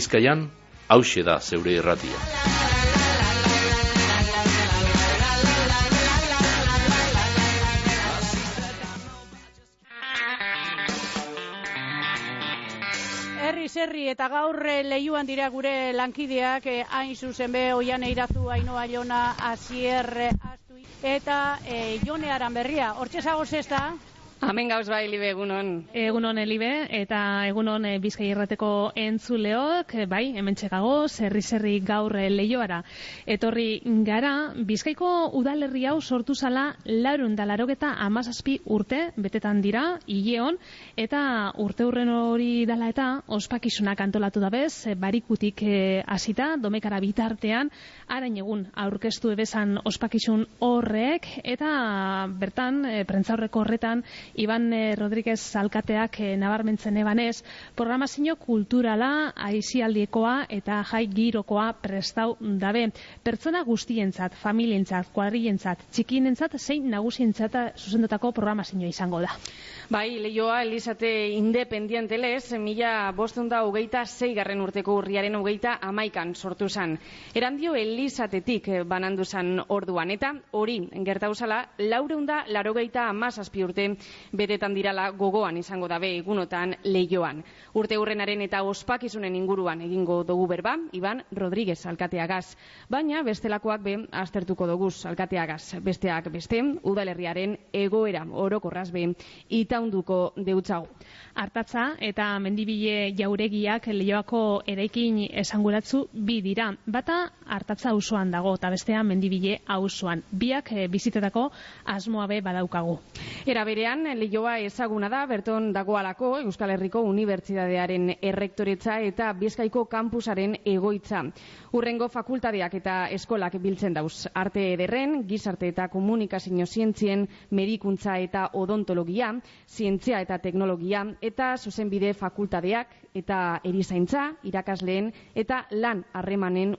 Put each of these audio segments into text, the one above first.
Bizkaian, hause da zeure erratia. Herri zerri eta gaur eh, lehiuan dira gure lankideak eh, hain zuzen be oian eirazu ainoa jona azier eh, astu eta eh, jone aran berria. Hortxe zagoz ez? Hemen gauz bai, libe, egunon. Egunon Elibe eta egunon e, Bizkai Irrateko entzuleok, e, bai, hemen txegago, zerri zerri gaur e, leioara. Etorri gara, Bizkaiko udalerri hau sortu zala laurun da larogeta amazazpi urte, betetan dira, hileon, eta urte hurren hori dala eta ospakizunak antolatu dabez, e, barikutik hasita domekara bitartean, arain egun aurkeztu ebezan ospakizun horrek, eta bertan, e, prentzaurreko horretan, Iban eh, Rodríguez alkateak eh, nabarmentzen ebanez, programazio kulturala, aizialdiekoa eta jai girokoa prestau dabe. Pertsona guztientzat, familientzat, kuadrientzat, txikienentzat, zein nagusientzat zuzendutako programazio izango da. Bai, lehioa, Elizate independientelez, mila bostun hogeita garren urteko urriaren hogeita amaikan sortu zan. Erandio Elizatetik banandu zan orduan, eta hori, gertauzala, laureun da larogeita amazazpi urte betetan dirala gogoan izango dabe egunotan lehioan. Urte hurrenaren eta ospakizunen inguruan egingo dugu berba, Iban Rodríguez alkateagaz. Baina bestelakoak be, aztertuko doguz alkateagaz. Besteak beste, udalerriaren egoera orokorraz be, ita iraunduko deutzago. Artatza eta mendibile jauregiak lehioako eraikin esanguratzu bi dira. Bata artatza auzoan dago eta bestea mendibile auzoan. Biak e, bizitetako asmoa be badaukagu. Era berean lehioa ezaguna da berton dagoalako Euskal Herriko Unibertsitatearen errektoretza eta Bizkaiko kampusaren egoitza. Urrengo fakultateak eta eskolak biltzen dauz. Arte ederren, gizarte eta komunikazio zientzien, medikuntza eta odontologia, zientzia eta teknologia eta zuzenbide fakultadeak eta erizaintza, irakasleen eta lan harremanen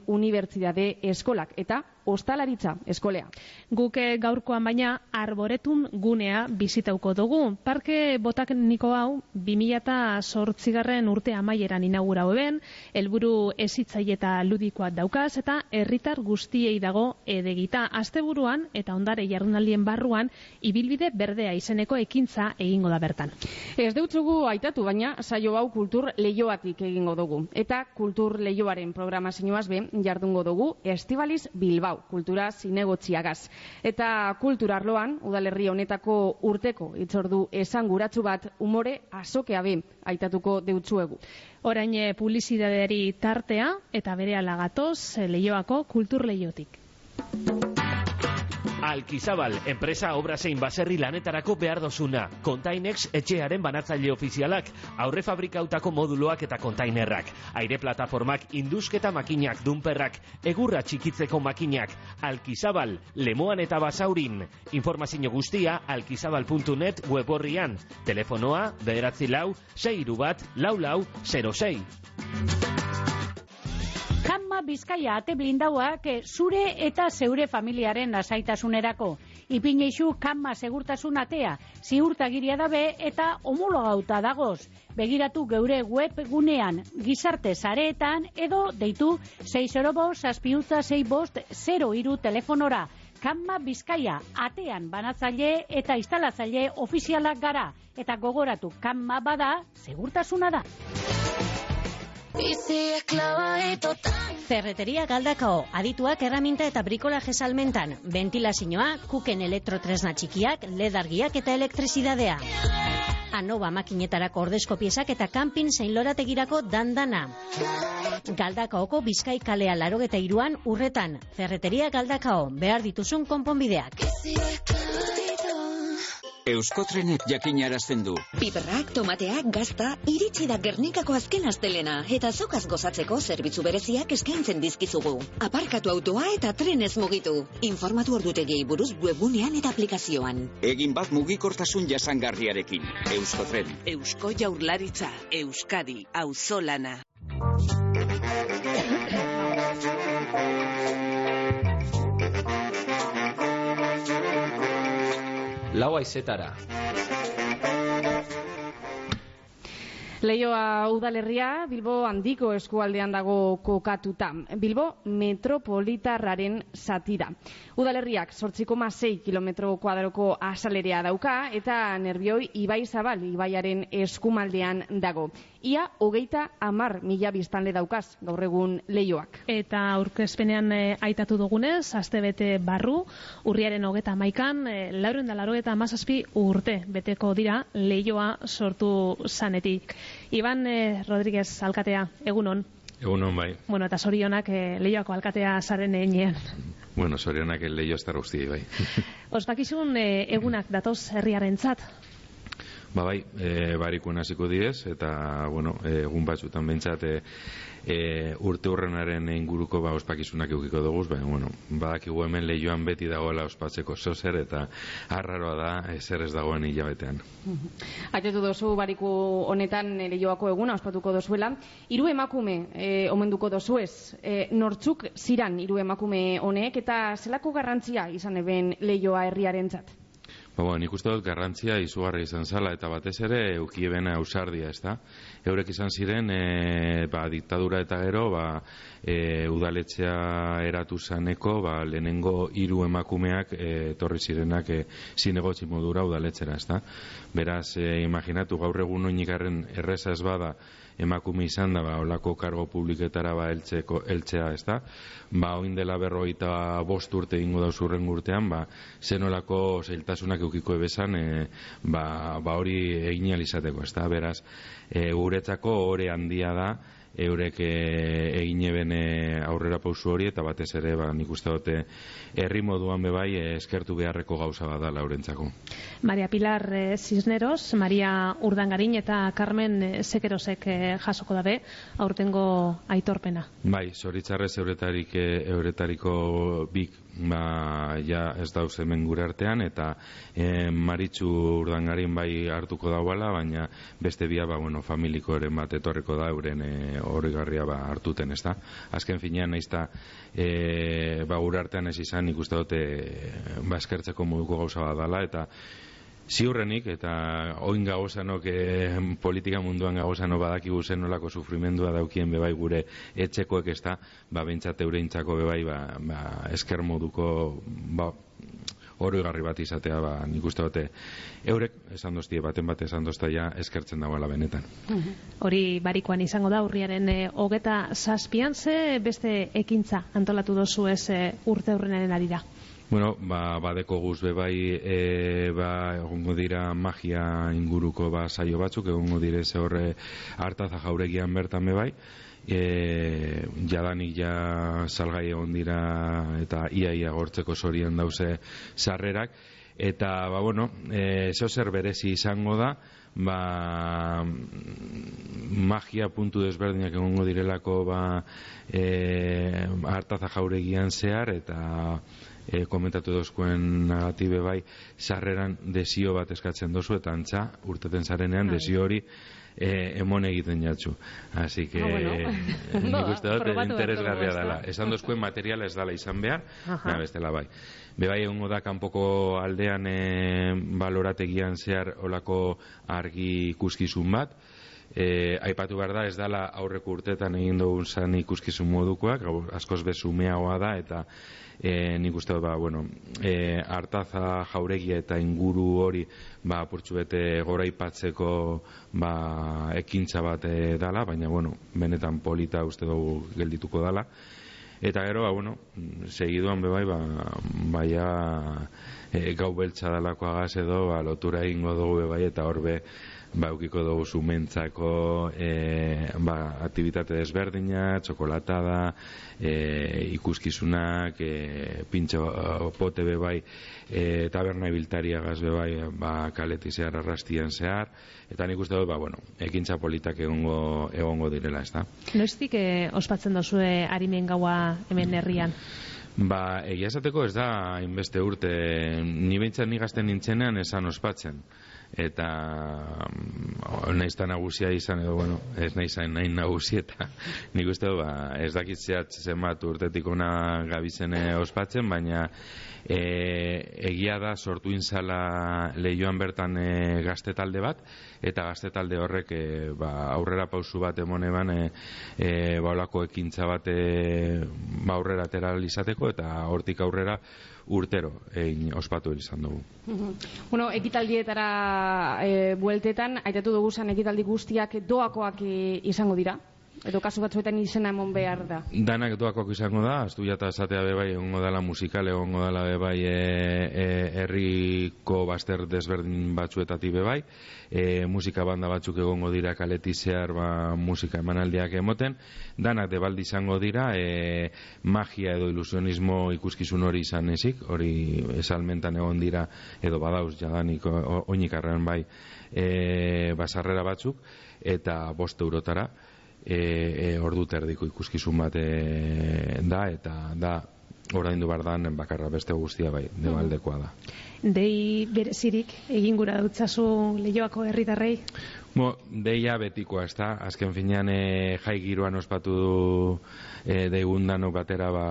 unibertsitate eskolak. Eta ostalaritza eskolea. Guke gaurkoan baina arboretun gunea bizitauko dugu. Parke botakniko hau 2008 urte amaieran inaugura hoben, helburu ezitzai eta ludikoa daukaz eta herritar guztiei dago edegita. Asteburuan eta ondare jardunaldien barruan ibilbide berdea izeneko ekintza egingo da bertan. Ez deutzugu aitatu baina saio hau kultur lehioatik egingo dugu. Eta kultur lehioaren programazioaz be jardungo dugu Estibaliz Bilbao hau, kultura zinegotziagaz. Eta kulturarloan, udalerri honetako urteko itzordu esanguratsu bat umore azokea be aitatuko deutzuegu. Orain eh, publizidadeari tartea eta bere alagatoz eh, lehioako kultur lehiotik. Alkizabal, enpresa obra zein baserri lanetarako behar dozuna. Containex etxearen banatzaile ofizialak, aurre fabrikautako moduloak eta kontainerrak. Aire plataformak, induzketa makinak, dunperrak, egurra txikitzeko makinak. Alkizabal, lemoan eta basaurin. Informazio guztia, alkizabal.net web horrian. Telefonoa, bederatzi lau, seiru bat, lau lau, 06. Kanma Bizkaia ate blindauak zure eta zeure familiaren lasaitasunerako. Ipineixu Kanma segurtasun atea, ziurtagiria dabe eta homologauta dagoz. Begiratu geure web gunean, gizarte zareetan edo deitu 6 bost, saspiutza 6 bost, 0 iru telefonora. Kanma Bizkaia atean banatzaile eta instalatzaile ofizialak gara. Eta gogoratu, kanma bada, segurtasuna da. Ferreteria galdakao, adituak erraminta eta brikolaje salmentan, ventilazioa, kuken elektrotresna txikiak, ledargiak eta elektrizidadea. Anova makinetarako ordezko piezak eta kanpin zein lorategirako dandana. Galdakaoko bizkai kalea larogeta iruan urretan. Ferreteria galdakao, behar dituzun konponbideak. Euskotrenek jakinarazten du. Piperrak, tomateak, gazta, iritsi da Gernikako azken astelena eta zokaz gozatzeko zerbitzu bereziak eskaintzen dizkizugu. Aparkatu autoa eta trenez mugitu. Informatu ordutegiei buruz webunean eta aplikazioan. Egin bat mugikortasun jasangarriarekin. Euskotren. Eusko jaurlaritza. Euskadi. Auzolana. Lau aizetara. Leioa udalerria Bilbo handiko eskualdean dago kokatuta. Bilbo metropolitarraren satira. Udalerriak 8,6 kilometro kuadroko asalerea dauka eta nervioi ibai zabal ibaiaren eskumaldean dago. Ia hogeita amar mila biztanle daukaz gaur egun leioak. Eta aurkezpenean e, aitatu dugunez, astebete barru, urriaren hogeta maikan, e, lauren da laro eta amazazpi urte beteko dira leioa sortu zanetik. Iban e, Rodríguez alkatea, egunon. Egunon bai. Bueno, eta sorionak e, leioako alkatea zaren enean. Bueno, sorionak leio estar guzti bai. Ospakizun e, egunak datoz herriaren zat, Ba bai, e, barikuen hasiko diez, eta, bueno, e, egun batzutan bentsat, e, e, urte urrenaren inguruko ba, ospakizunak eukiko dugu, baina, bueno, badakigu hemen lehioan beti dagoela ospatzeko zozer, eta harraroa da, ezer ez dagoen hilabetean. Aitetu dozu bariku honetan lehioako eguna ospatuko dozuela. Hiru emakume e, omenduko dozu ez, e, nortzuk ziran hiru emakume honek, eta zelako garrantzia izan eben lehioa herriaren Ba, bueno, nik uste dut garrantzia izugarri izan zala, eta batez ere eukiebena ausardia, ez da? Eurek izan ziren, e, ba, diktadura eta gero, ba, e, udaletxea eratu zaneko, ba, lehenengo hiru emakumeak e, torri zirenak e, zinegotzi modura udaletxera, ez da? Beraz, e, imaginatu, gaur egun oinikarren erreza ez bada, emakume izan da, ba, olako kargo publiketara ba, eltzeko, eltzea, ez da? Ba, oin dela berroita bost urte ingo da zurren urtean, ba, zenolako zeiltasunak eukiko ebezan, e, ba, ba hori egin alizateko, ez da? Beraz, e, guretzako ore handia da, eurek e, egin eben aurrera pausu hori eta batez ere ba, nik uste dute herri moduan bebai e, eskertu beharreko gauza bada laurentzako. Maria Pilar e, Cisneros, Maria Urdangarin eta Carmen Sekerosek e, jasoko dabe aurtengo aitorpena. Bai, zoritzarrez euretarik, euretariko bik ba, ja ez dauz hemen gure artean, eta e, maritzu urdangarin bai hartuko dauala, baina beste bia, ba, bueno, familiko eren bat etorreko da, euren e, garria ba, hartuten, ez da? Azken finean, nahiz da, e, ba, gure artean ez izan, ikuste dute, ba, eskertzeko moduko gauza bat dala, eta ziurrenik, eta oin gagozanok e, politika munduan gagozano badakigu zen nolako sufrimendua daukien bebai gure etxekoek ez da, ba, bentsat eureintzako bebai, ba, ba, esker moduko, ba, oroigarri bat izatea, ba, nik uste dute, eurek, esan doztie, baten bat esan dozta ja, eskertzen dagoela benetan. Hori barikoan izango da, urriaren e, hogeta zazpian, ze beste ekintza antolatu dozu ez e, urte aurrenaren arira? Bueno, ba, badeko guz bai, e, ba, egongo dira magia inguruko ba, saio batzuk, egongo dire ze horre hartaza jauregian bertan bai, e, jadanik ja salgai egon dira eta iaia gortzeko sorian dauze sarrerak, eta, ba, bueno, e, zer berezi izango da, ba, magia puntu desberdinak egongo direlako ba, e, hartaza jauregian zehar, eta e, komentatu dozkuen negatibe bai, sarreran desio bat eskatzen dozu, eta antza, urteten zarenean, bai. desio hori e, emon egiten jatzu. Así que, ah, bueno. nik uste dut, interesgarria dela. Esan dozkuen materiala ez dala izan behar, na, bestela bai. Bebai egongo da kanpoko aldean e, balorategian zehar olako argi ikuskizun bat, e, aipatu behar da ez dala aurreko urtetan egin dugun zan ikuskizun modukoak, askoz bezumeagoa da, eta e, nik uste ba, bueno, e, hartaza jauregia eta inguru hori ba, purtsu bete gora ipatzeko ba, ekintza bat e, dala, baina bueno, benetan polita uste dugu geldituko dala. Eta gero, ba, bueno, segiduan bebai, ba, baia e, gau beltza dalako agaz edo, ba, lotura egingo dugu bebai, eta horbe, ba, ukiko dugu zumentzako e, ba, aktivitate desberdina, txokolatada, e, ikuskizunak, e, pintxo pote bebai, e, taberna ibiltaria gaz bebai, ba, kaleti zehar arrastian zehar, eta nik uste dut, ba, bueno, ekintza politak egongo, egongo direla, ez da. Noiztik e, ospatzen dozue harimen gaua hemen herrian? Ba, egia esateko ez da hainbeste urte, ni behintzat ni gazten nintzenean esan ospatzen. Eta mm, naiz ta nagusia izan edo, bueno, ez nahi zain nahi nagusi eta nik uste ba, ez dakit zehatz zenbat urtetik ona gabizene ospatzen, baina e, egia da sortu inzala lehioan bertan e, gazte talde bat, eta gazte talde horrek e, ba, aurrera pausu bat emone ban e, e, baulako ekintza bat e, ba, aurrera atera izateko eta hortik aurrera urtero egin ospatu izan dugu. Bueno, ekitaldietara e, bueltetan, aitatu dugu zan ekitaldi guztiak doakoak e, izango dira? Edo kasu batzuetan izena emon behar da? Danak doakoak izango da, astu jata esatea bebai, egongo dela musikal, egongo dela bebai e, e, herriko baster desberdin batzuetatik bebai, e, musika banda batzuk egongo dira kaleti zehar ba, musika emanaldiak emoten, danak debaldi izango dira, e, magia edo ilusionismo ikuskizun hori izan ezik, hori esalmentan egon dira, edo badauz jadanik oinik arren bai, e, basarrera batzuk, eta bost eurotara, e, e, ordu terdiko ikuskizun bat e, da eta da oraindu bardan bakarra beste guztia bai debaldekoa da. Dei berezirik egin gura dutzazu lehioako herritarrei? Bo, deia betikoa, ez da? Azken finean e, jai giroan ospatu du e, deigundano batera ba,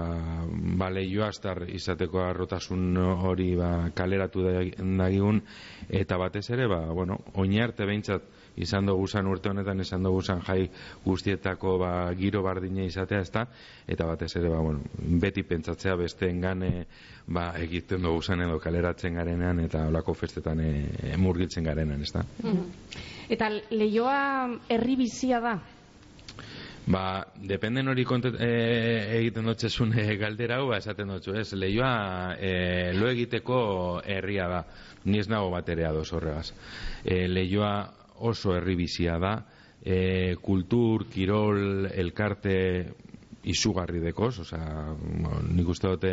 ba lehioa astar izateko arrotasun hori ba, kaleratu dagigun eta batez ere, ba, bueno, oinarte behintzat izan dugu zan urte honetan izan dugu zan jai guztietako ba, giro bardine izatea ezta eta batez ere ba, bueno, beti pentsatzea beste engane ba, egiten dugu zan edo kaleratzen garenean eta olako festetan e, murgiltzen garenean ezta mm-hmm. Eta lehioa herri bizia da? Ba, dependen hori kontet, e, egiten dutxesun e, galdera hau, ba, esaten dutxu, ez, lehioa e, lo egiteko herria da, ni ez nago baterea doz horregaz. E, lehioa oso herribizia da, e, kultur, kirol, elkarte izugarri dekoz, osea, nik uste dute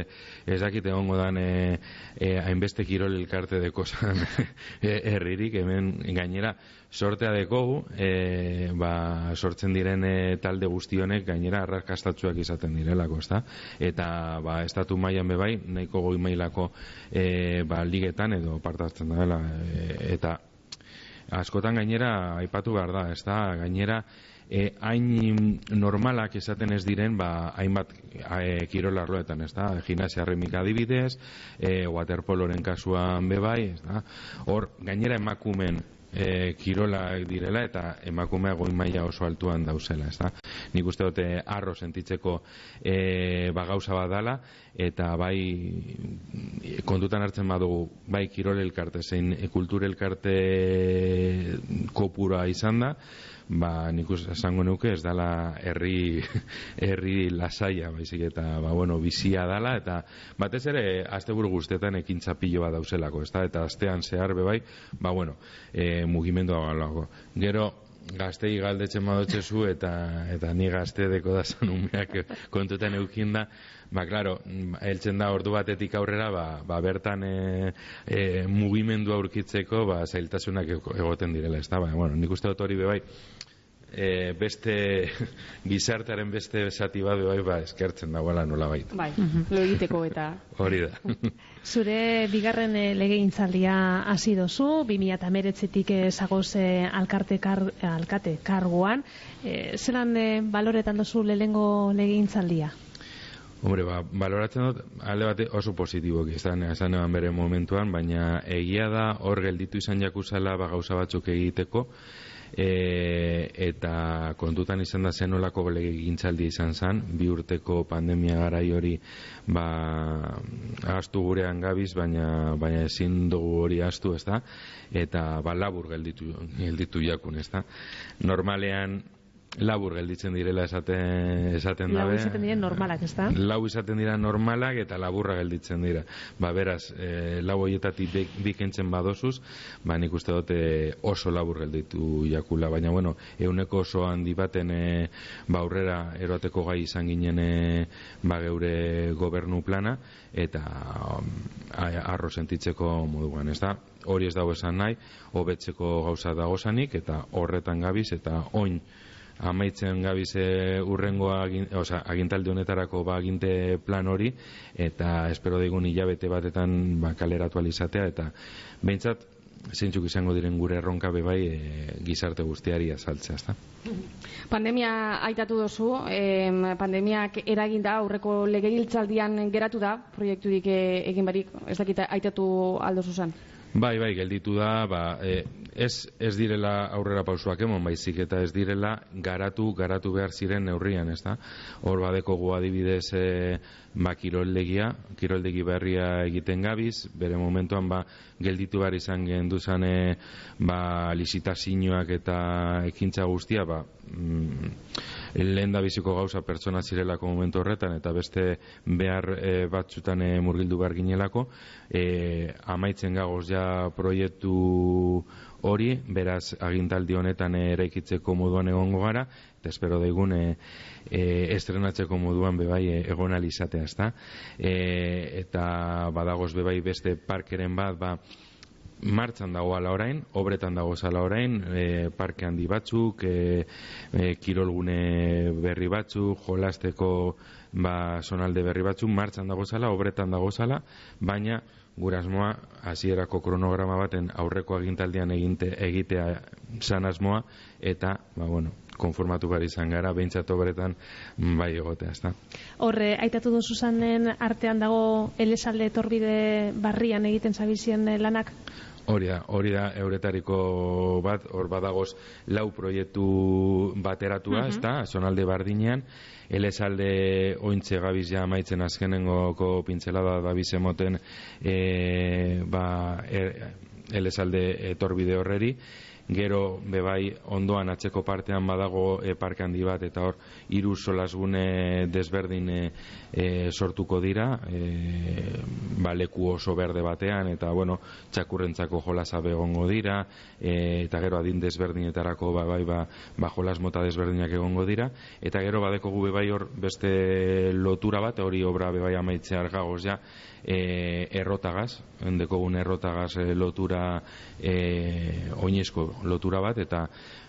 ez dakit egongo dan e, e, hainbeste kirol elkarte dekozan e, herririk, hemen gainera sortea dekogu, e, ba, sortzen diren e, talde guztionek gainera arrakastatzuak izaten direlako, ezta? Eta ba, estatu mailan bebai, nahiko goi mailako e, ba, ligetan edo partartzen dela, e, eta askotan gainera aipatu behar da, ez da, gainera e, hain normalak esaten ez diren, ba, hainbat e, kirolarloetan, ez da, gimnasia remik adibidez, e, waterpoloren kasuan bebai, ez da, hor, gainera emakumen e, kirolak direla eta emakumea goi maila oso altuan dauzela, ez da? Nik uste dute arro sentitzeko e, ba gauza badala eta bai kontutan hartzen badugu bai kirol elkarte zein kultur elkarte kopura izan da, ba nik esango nuke ez dala herri herri lasaia baizik eta ba bueno bizia dala eta batez ere asteburu guztetan ekintza pilo bat dauselako ezta? Eta astean zehar be bai ba bueno e, mugimendua galago gero gaztei galdetzen badotzezu eta eta ni gazte deko da umeak kontutan eukin da. Ba claro heltzen da ordu batetik aurrera ba, ba bertan e, e, mugimendua aurkitzeko ba zailtasunak egoten direla ezta? Ba bueno nik uste dut hori be bai e, beste gizartearen beste esati bat bai ba eskertzen dagoela nola baita. Bai, lo egiteko eta hori da. Zure bigarren e, legegintzaldia hasi dozu, 2019etik ezagoz e, alkarte kar, alkate karguan, e, zelan e, baloretan dozu lehengo legegintzaldia? Hombre, ba, baloratzen dut, alde bate oso positibo izan, esan eban bere momentuan, baina egia da hor gelditu izan jakuzala ba, gauza batzuk egiteko, e, eta kontutan izan da zenolako belege gintzaldi izan zen, bi urteko pandemia garai hori ba, astu gurean gabiz, baina, baina ezin dugu hori astu, ez da, eta ba, labur gelditu, gelditu jakun, ez da. Normalean, labur gelditzen direla esaten esaten dabe. Lau izaten dira normalak, ezta? Lau izaten dira normalak eta laburra gelditzen dira. Ba, beraz, e, lau hoietatik bikentzen badosuz, ba, nik uste dute oso labur gelditu jakula, baina, bueno, euneko oso handi baten e, ba, aurrera eroteko gai izan ginen e, ba, geure gobernu plana, eta arro sentitzeko moduan, ez da? Hori ez dago esan nahi, hobetzeko gauza dagozanik, eta horretan gabiz, eta oin amaitzen gabiz e, urrengoa agin, oza, agintaldi honetarako ba aginte plan hori eta espero digun hilabete batetan ba kaleratu alizatea eta behintzat zeintzuk izango diren gure erronka bebai e, gizarte guztiari azaltzea, ezta? Pandemia aitatu dozu, eh, pandemiak eraginda aurreko legegiltzaldian geratu da, proiekturik e, egin barik, ez dakita aitatu aldo zuzan? Bai, bai, gelditu da, ba, e, ez, ez direla aurrera pausuak emon, baizik eta ez direla garatu, garatu behar ziren neurrian, ez da? Hor badeko gu adibidez e, ba, kiroldegia, kiroldegi berria egiten gabiz, bere momentuan ba, gelditu behar izan genduzan e, ba, lisitazioak eta ekintza guztia, ba, mm, lehen da biziko gauza pertsona zirelako momentu horretan eta beste behar e, batzutan e, murgildu behar ginelako. E, amaitzen gagoz ja proiektu hori, beraz agintaldi honetan eraikitzeko moduan egongo gara, eta espero daigun e, e, estrenatzeko moduan bebai e, egon alizatea, ezta? E, eta badagoz bebai beste parkeren bat, ba, martxan dago ala orain, obretan dago zala orain, e, parke handi batzuk, e, e, kirolgune berri batzuk, jolasteko ba, sonalde berri batzuk, martxan dago zala, obretan dago zala, gurasmoa hasierako kronograma baten aurreko agintaldian eginte, egitea zan asmoa, eta, ba, bueno, konformatu behar izan gara, behintzat obretan bai egotea, ezta. Horre, aitatu duzu zanen artean dago elesalde torbide barrian egiten zabizien lanak? Hori da, hori da euretariko bat, hor badagoz lau proiektu bateratua, mm -hmm. sonalde bardinean, elesalde ointze gabiz ja maitzen azkenengoko pintzelada da bizemoten e, ba, e, elesalde etorbide horreri, gero bebai ondoan atzeko partean badago e, parke handi bat eta hor hiru solasgune desberdin e, sortuko dira e, ba, leku oso berde batean eta bueno txakurrentzako jolasa egongo dira e, eta gero adin desberdinetarako ba, bai, ba, ba jolas mota desberdinak egongo dira eta gero badeko gu bebai hor beste lotura bat hori obra bebai amaitzea argagoz ja e, errotagaz, endekogun errotagaz e, lotura e, oinezko lotura bat eta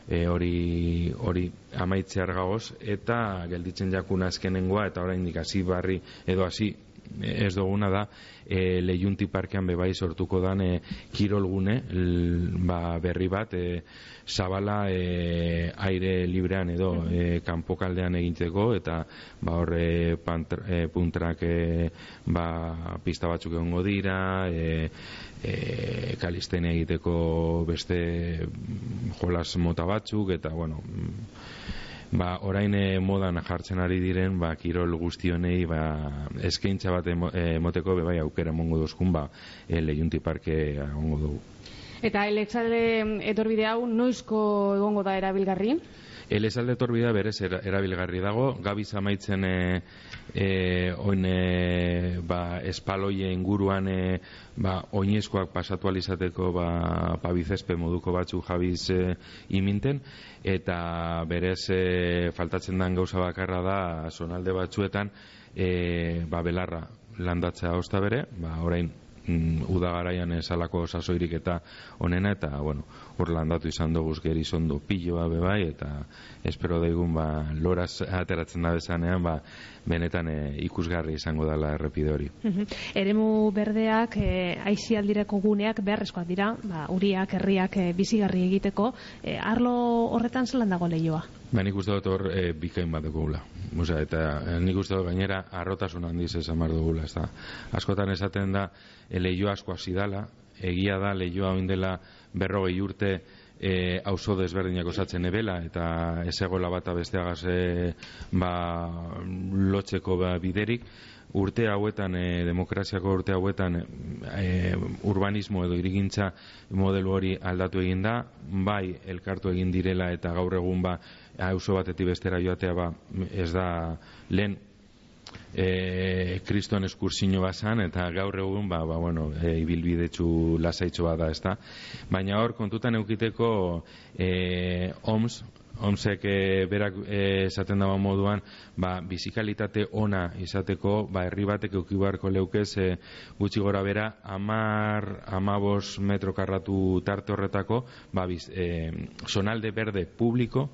e, hori hori amaitzear gagoz eta gelditzen jakuna azkenengoa eta oraindik hasi barri edo hasi ez duguna da e, lehiunti parkean bebai sortuko dan e, kirolgune ba, berri bat e, zabala e, aire librean edo e, kanpokaldean egintzeko eta ba, horre e, puntrak e, ba, pista batzuk egongo dira e, e, kalisten egiteko beste jolas mota batzuk eta bueno ba, orain e, modan jartzen ari diren ba, kirol guztionei ba, eskaintza bat emoteko be, bai aukera mongo duzkun ba, e, lehiunti parke ongo dugu. Eta eletzale etorbide hau noizko egongo da erabilgarri? Elezalde torbida berez erabilgarri dago, gabiz amaitzen e, e, oin e, ba, espaloie inguruan e, ba, oinezkoak pasatu alizateko ba, pabizespe moduko batzu jabiz e, iminten, eta berez e, faltatzen den gauza bakarra da sonalde batzuetan e, ba, belarra landatzea hosta bere, ba, orain mm, udagaraian esalako sasoirik eta onena eta bueno, hor landatu izan dugu geri zondo piloa bebai eta espero daigun ba, loraz ateratzen da bezanean ba, benetan e, ikusgarri izango dela errepide hori. Eremu berdeak e, aizialdireko guneak beharrezkoak dira, ba, uriak, herriak e, bizigarri egiteko, e, arlo horretan zelan dago lehioa? Ba, nik uste dut hor e, bikain bat dugula. Musa, eta e, nik uste dut gainera arrotasun handiz esan bar dugula. Ez Askotan esaten da, e, lehio asko hasi dala, egia da lehioa oindela berrogei urte e, auzo desberdinak osatzen ebela eta ez egola bata besteagaz e, ba, lotzeko ba, biderik urte hauetan, e, demokraziako urte hauetan e, urbanismo edo irigintza modelu hori aldatu egin da, bai elkartu egin direla eta gaur egun ba auzo batetik bestera joatea ba ez da lehen e, kriston eskursino bazan eta gaur egun ba, ba, bueno, e, ibilbidetsu lasaitxo ez da baina hor kontutan eukiteko e, OMS Omsek e, berak eh, esaten dago moduan, ba, bizikalitate ona izateko, ba, herri batek eukibarko leukez, e, gutxi gora bera, amar, amabos metro karratu tarte horretako, ba, biz, e, sonalde berde publiko,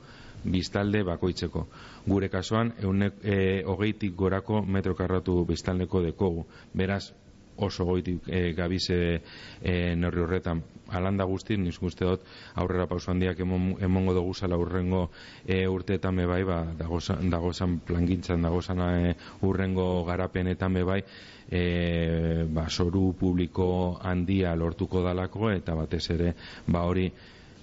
biztalde bakoitzeko. Gure kasuan, eunek, e, hogeitik gorako metro karratu biztaldeko dekogu. Beraz, oso goitik e, gabize e, norri horretan alanda guzti, niz guzti dut aurrera pauso handiak emon, emongo dugu zala urrengo e, urteetan bai, ba, dagozan, dagozan plangintzan, dagozan e, urrengo garapenetan bai, e, ba, soru publiko handia lortuko dalako eta batez ere ba hori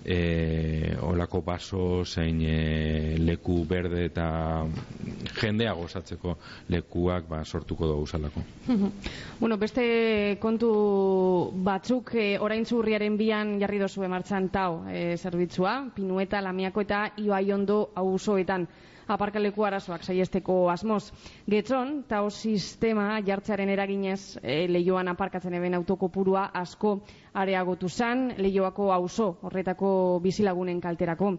e, olako baso zein e, leku berde eta jendea gozatzeko lekuak ba, sortuko dugu zalako. bueno, beste kontu batzuk e, orain zurriaren bian jarri dozu emartzan tau e, zerbitzua, pinueta, lamiako eta ioaiondo auzoetan aparkaleku arazoak saiesteko asmoz. Getzon, tau sistema jartzearen eraginez e, lehioan aparkatzen eben autokopurua asko areagotu zan, lehioako auzo horretako bizilagunen kalterako.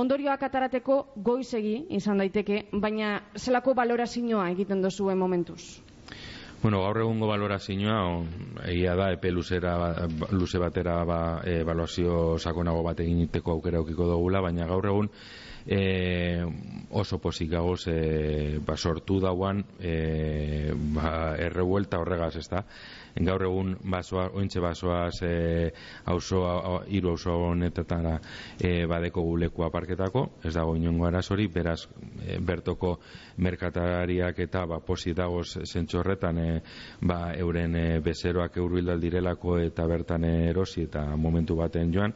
Ondorioak atarateko goizegi izan daiteke, baina zelako balorazioa egiten dozuen momentuz? Bueno, gaur egungo balorazioa egia da epe luzera luze batera ba, e, evaluazio sakonago bat egiteko aukera aukiko dugula, baina gaur egun e, oso pozik gagoz e, ba, sortu dauan e, ba, errevuelta horregaz, ez da? Gaur egun basoa, ointxe basoaz e, auzo, iru auzo honetetara e, badeko guleku aparketako, ez dago inongo arazori, beraz e, bertoko merkatariak eta ba, pozik dagoz zentxo horretan e, ba, euren e, bezeroak eurbildal direlako eta bertan erosi eta momentu baten joan,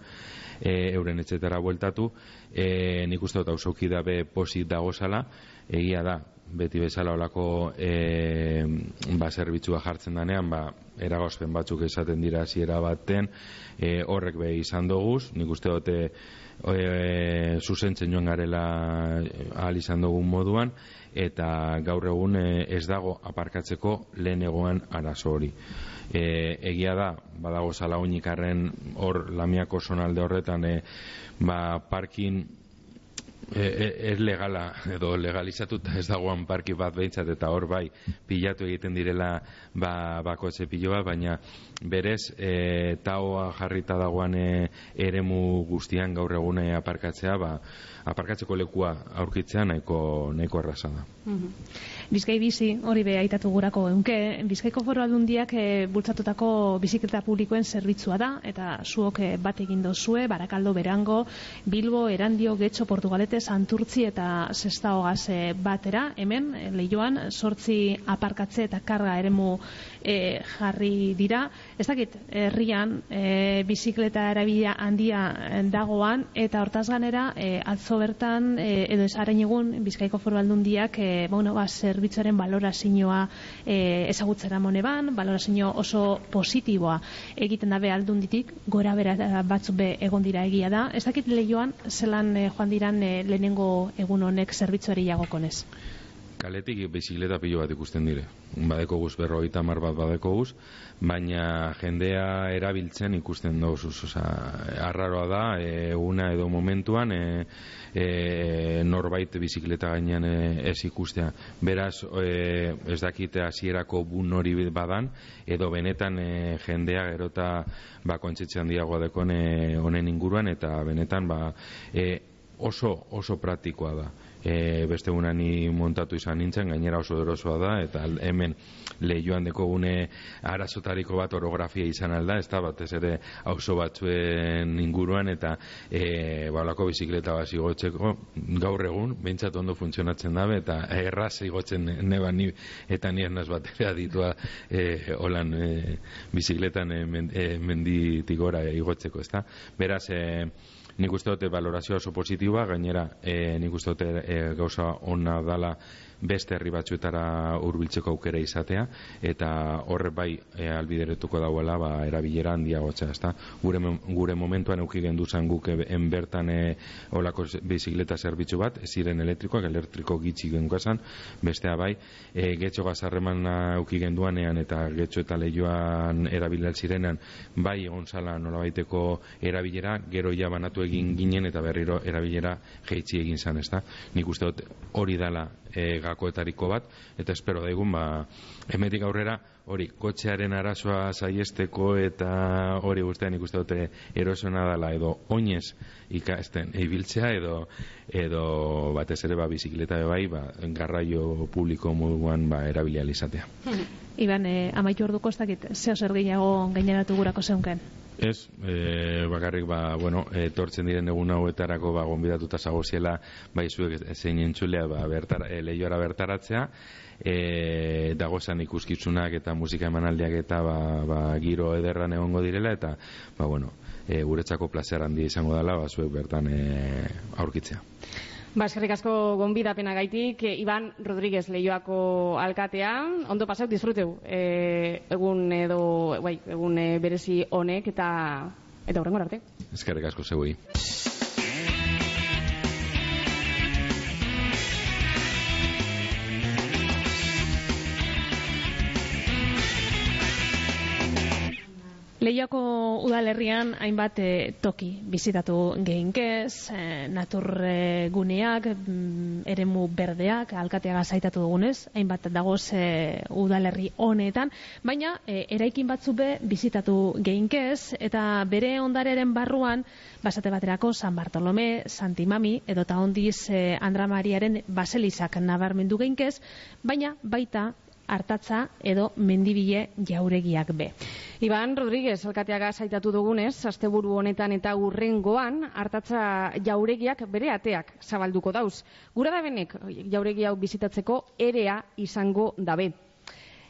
e, euren etxetara bueltatu, e, nik uste dut ausoki dabe posit dagozala, egia da, beti bezala olako e, ba, zerbitzua jartzen danean, ba, eragozpen batzuk esaten dira hasiera baten, e, horrek be izan doguz, nik uste dut e, zuzentzen joan garela ahal izan dugun moduan, eta gaur egun e, ez dago aparkatzeko lehen egoan arazo hori e, egia da, badago zala unikarren hor lamiako sonalde horretan, e, ba, parkin e, e, ez legala edo legalizatuta ez dagoan parki bat behintzat eta hor bai pilatu egiten direla ba, bakotze piloa, baina berez e, taoa jarrita dagoan e, eremu guztian gaur egune aparkatzea, ba, aparkatzeko lekua aurkitzea nahiko, nahiko erraza da. Mm Bizkai bizi, hori be aitatu gurako eunke, Bizkaiko foru aldundiak e, bultzatutako bizikleta publikoen zerbitzua da, eta zuok e, bat egin dozue, Barakaldo, Berango, Bilbo, Erandio, Getxo, Portugalete, Santurtzi eta Sesta Hogaz e, batera, hemen, lehioan, sortzi aparkatze eta karga eremu e, jarri dira. Ez dakit, herrian e, bizikleta erabila handia dagoan, eta hortaz ganera, e, atzo bertan, e, edo ez egun, Bizkaiko foru aldundiak, e, bueno, ba, zerbitzuaren balorazioa e, ezagutzera moneban, balorazio oso positiboa egiten dabe aldunditik, gora bera batzu be egon dira egia da. Ez dakit lehioan, zelan e, joan diran e, lehenengo egun honek zerbitzuari jagokonez? Kaletik bizikleta pilo bat ikusten dire. Badeko guz berroita mar bat badeko guz, baina jendea erabiltzen ikusten dugu. Osa, arraroa da, e, una edo momentuan, e, e, norbait bizikleta gainean e, ez ikustea. Beraz, e, ez dakite hasierako bun hori badan, edo benetan e, jendea gerota ba, kontsetxean diagoa dekon honen inguruan, eta benetan ba, e, oso, oso praktikoa da e, beste ni montatu izan nintzen, gainera oso erosoa da, eta hemen lehioan deko gune arazotariko bat orografia izan alda, ez da batez ere auzo batzuen inguruan, eta e, balako bizikleta bat zigotzeko gaur egun, behintzat ondo funtzionatzen dabe, eta erraz igotzen neba ni, eta ni ernaz bat ere aditua e, holan e, bizikletan e, e, menditik gora igotzeko, ez da? Beraz, e, nik uste dute valorazioa oso positiboa, gainera e, nik uste dute e, gauza onna dala beste herri batzuetara hurbiltzeko aukera izatea eta horre bai e, albideretuko dauela ba, erabilera handiagotzea, ezta? Gure, gure momentuan euki gendu zan guk en bertan e, olako bizikleta zerbitzu bat, ziren elektrikoak, elektriko gitzi gengoazan, bestea bai, e, getxo gazarreman euki genduanean eta getxo eta lehioan erabilal zirenan, bai egon zala nola baiteko erabilera, gero ja banatu egin ginen eta berriro erabilera jeitzi egin zan, ezta? Nik uste dut hori dala e, gakoetariko bat, eta espero daigun, ba, emetik aurrera, hori, kotxearen arazoa saiesteko eta hori guztian nik uste dute erosona dala edo oinez ikasten ibiltzea edo edo batez ere ba bizikleta bai ba garraio publiko moduan ba erabilia izatea. Iban, eh, amaitu orduko ez dakit, zeo zer gehiago gaineratu gurako zeunken? Ez, e, bakarrik ba, bueno, etortzen diren egun hauetarako ba gonbidatuta zagoziela bai zuek zein entzulea ba bertar e, leioara bertaratzea e, dagozan ikuskitzunak eta musika emanaldiak eta ba, ba, giro ederran egongo direla eta ba, bueno, e, guretzako placer handia izango dela ba, zuek bertan e, aurkitzea. Ba, eskerrik asko gonbidapena gaitik, e, Iban Rodríguez Leioako alkatea, ondo pasau, disfruteu, e, egun edo, bai, egun e, berezi honek eta eta horrengor arte. Eskerrik asko zeuei. Lehiako udalerrian hainbat e, toki bizitatu geinkez, e, natur e, guneak, mm, eremu berdeak, alkateaga zaitatu dugunez, hainbat dagoz e, udalerri honetan, baina e, eraikin batzu be bizitatu geinkez, eta bere ondareren barruan, basate baterako San Bartolome, Santi Mami, edo ta ondiz e, Andra Mariaren baselizak nabarmendu geinkez, baina baita hartatza edo mendibile jauregiak be. Iban Rodríguez, alkateaga zaitatu dugunez, asteburu honetan eta urrengoan, hartatza jauregiak bere ateak zabalduko dauz. Gura da benek, jauregi hau bizitatzeko erea izango dabe.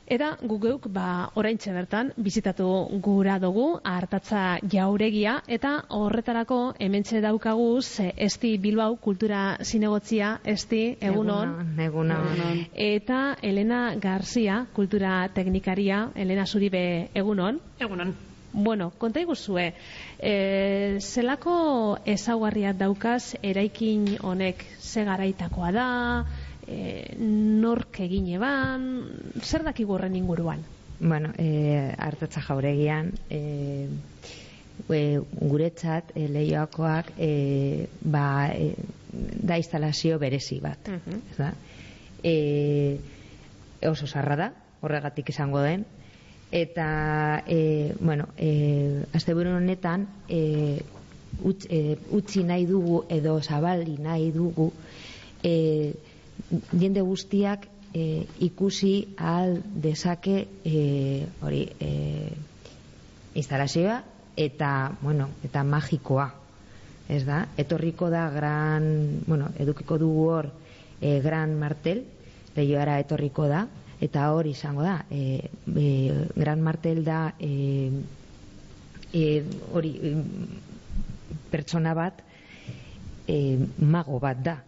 Eta gugeuk, ba, oraintxe bertan, bizitatu gura dugu, hartatza jauregia, eta horretarako hementxe daukaguz, esti Bilbao kultura zinegotzia, esti egunon. Egunon, Eta Elena Garzia, kultura teknikaria, Elena Zuribe egunon. Egunon. Bueno, konta iguzue, e, zelako ezaugarriak daukaz eraikin honek ze garaitakoa da, e, nork egin eban, zer dakigu horren inguruan? Bueno, e, hartatza jauregian, e, e, guretzat e, lehioakoak e, ba, e, da instalazio berezi bat. Mhm. ez da? E, oso sarra da, horregatik izango den, eta e, bueno, e, asteburu honetan e, utz, e, utzi nahi dugu edo zabali nahi dugu e, jende guztiak e, ikusi ahal dezake e, hori e, instalazioa eta bueno, eta magikoa ez da, etorriko da gran, bueno, edukiko dugu hor e, gran martel lehioara etorriko da eta hori izango da e, e, gran martel da e, e, hori e, pertsona bat e, mago bat da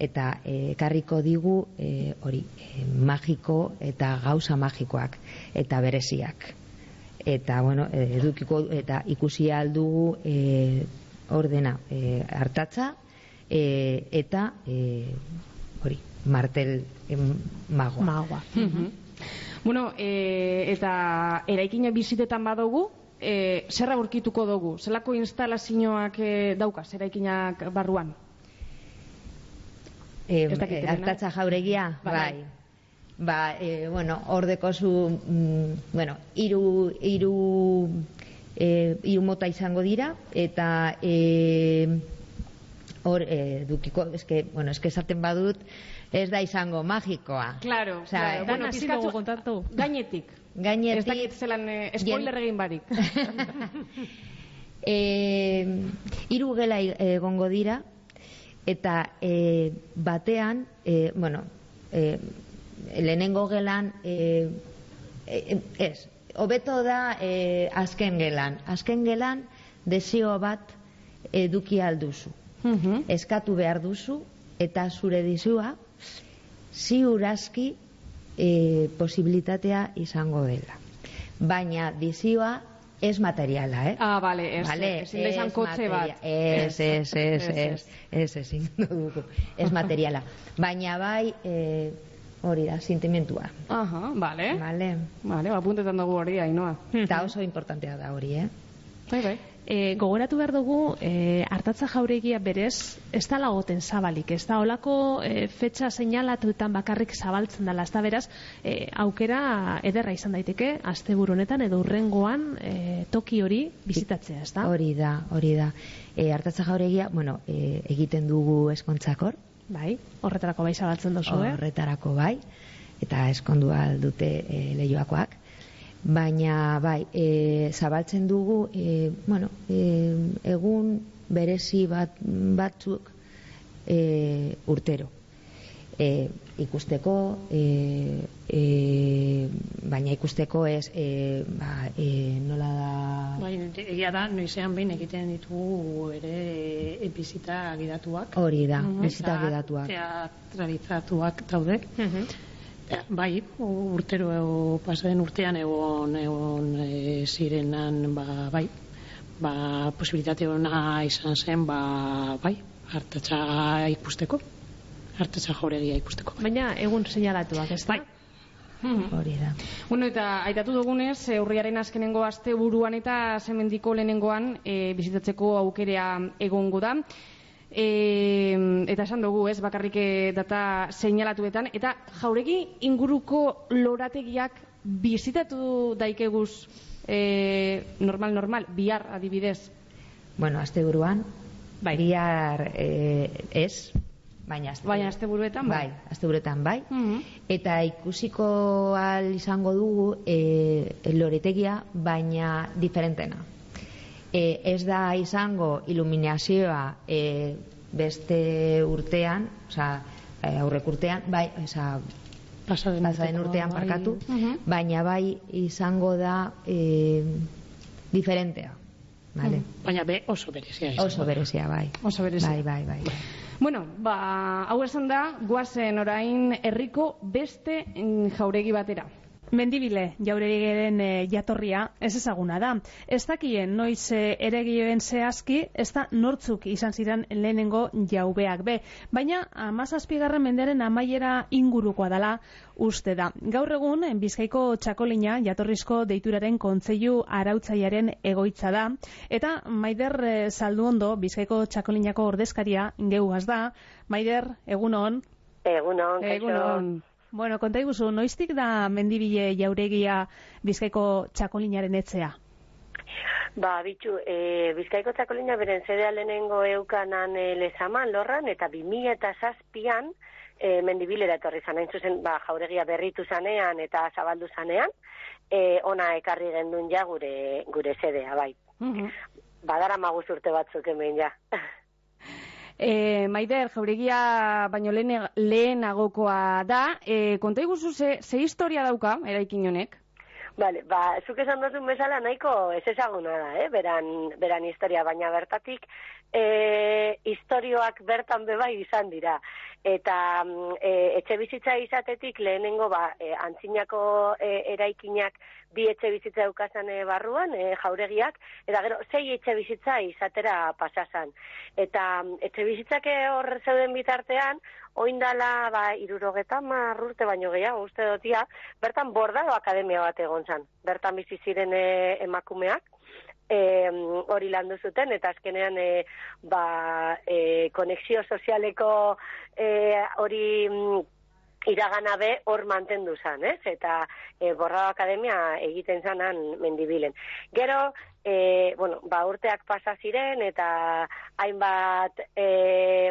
eta e, karriko digu e, hori e, magiko eta gauza magikoak eta bereziak eta bueno edukiko eta ikusi aldugu e, ordena e, hartatza e, eta e, hori martel em, magoa. Magoa. Bueno, e, eta eraikina bizitetan badugu, e, zerra aurkituko dugu? Zelako instalazioak e, daukaz eraikinak barruan? E, Elena? hartatza jauregia, Bai. bai. Ba, e, bueno, hor dekozu, mm, bueno, iru, iru, e, iru mota izango dira, eta e, hor, e, dukiko, eske, bueno, eske esaten badut, ez da izango magikoa. Claro, Osea, claro. eh, Bueno, dugu kontatu. Gainetik. Gainetik- Ez dakit zelan eh, spoiler egin barik. e, hiru gela egongo dira eta e, batean e, bueno e, lehenengo gelan e, e, ez hobeto da e, azken gelan. Azken gelan desio bat eduki alduzu eskatu behar duzu eta zure dizua ziur aski e, posibilitatea izango dela. Baina dizioa ez materiala, eh? Ah, bale, ez, Vale, ezin da izan ez kotxe bat. materia- Ez, ez, ez, Ez, ez, ez, ezin dugu. Ez materiala. Baina bai, eh, hori da, sentimentua. Aha, bale. Vale. Vale, apuntetan dugu hori, Ainoa. Eta oso importantea da hori, eh? Bai, bai. E, gogoratu behar dugu e, hartatza jauregia berez ez da lagoten zabalik, ez da olako e, fetxa seinalatuetan bakarrik zabaltzen dela, ez da beraz e, aukera ederra izan daiteke asteburu honetan edo urrengoan e, toki hori bizitatzea, ez da? Hori da, hori da. E, hartatza jauregia, bueno, e, egiten dugu eskontzakor. Bai, horretarako bai zabaltzen duzu, eh? Horretarako bai, eta eskondu dute e, lehioakoak. Baina, bai, e, zabaltzen dugu, e, bueno, e, egun berezi bat, batzuk e, urtero. E, ikusteko, e, e, baina ikusteko ez, e, ba, e, nola da... Bai, egia da, noizean behin egiten ditugu ere e, bizita gidatuak. Hori da, bizita gidatuak. Teatralizatuak daude. Bai, urtero ego, pasaden urtean egon, egon e, zirenan, ba, bai, ba, posibilitate ona izan zen, ba, bai, hartatza ikusteko, hartatza joregia ikusteko. Bai. Baina egun seinalatuak, ez da? Bai. Hori da. Bueno, eta aitatu dugunez, e, urriaren azkenengo aste buruan eta zemendiko lehenengoan e, bizitatzeko aukerea egongo da. E, eta esan dugu, ez, bakarrik eh, data seinalatuetan, eta jauregi inguruko lorategiak bizitatu daikeguz e, normal, normal, bihar adibidez. Bueno, azte buruan, bai. bihar e, ez, baina azte, baina azte buruetan, bai. bai azte buruetan, bai. Eta ikusiko al izango dugu e, loretegia, baina diferentena e, ez da izango iluminazioa e, beste urtean, oza, e, aurrek urtean, bai, oza, pasaden, pasaden urtean bai. parkatu, baina bai izango da e, diferentea. Vale. Baina be oso berezia izango. Oso berezia, bai. Oso berezia. Bai, bai, bai. Bueno, ba, hau esan da, guazen orain herriko beste mm, jauregi batera. Mendibile jauregeren e, jatorria ez ezaguna da. Ez dakien noiz e, eregioen zehazki, ez da nortzuk izan ziren lehenengo jaubeak be. Baina amazazpigarren mendearen amaiera ingurukoa dela uste da. Gaur egun, Bizkaiko txakolina jatorrizko deituraren kontzeilu arautzaiaren egoitza da. Eta Maider e, Zalduondo, Bizkaiko txakolinako ordezkaria geuaz da. Maider, egunon? Egunon, kaixo. Egunon. Bueno, konta iguzu, noiztik da mendibile jauregia Bizkaiko txakolinaren etzea? Ba, bitxu, e, Bizkaiko txakolina beren zedea lehenengo eukanan e, lezaman lorran, eta 2000 eta zazpian e, mendibilera etorri zan, hain zuzen, ba, jauregia berritu zanean eta zabaldu zanean, e, ona ekarri gendun ja gure, gure zedea, bai. Badara maguz urte batzuk hemen ja. E, Maider, jauregia baino lehen, lehenagokoa da. E, konta iguzu ze, ze historia dauka, eraikin honek? Vale, ba, zuk esan duzun bezala nahiko ez ezaguna da, eh? beran, beran historia, baina bertatik e, historioak bertan bebai izan dira. Eta mm, e, etxe bizitza izatetik lehenengo ba, e, antzinako e, eraikinak bi etxe bizitza eukazan barruan, e, jauregiak, eta gero zei etxe bizitza izatera pasasan. Eta mm, etxe bizitzake hor zeuden bitartean, oindala ba, irurogeta marrurte baino gehiago uste dotia, bertan bordado akademia bat egon zan. Bertan bizi ziren e, emakumeak, e, hori landu zuten, eta azkenean e, ba, e, konexio sozialeko e, hori mm, iragana be hor mantendu zan, ez? Eta e, Borrado Akademia egiten zanan mendibilen. Gero, e, bueno, ba, urteak pasa ziren eta hainbat e,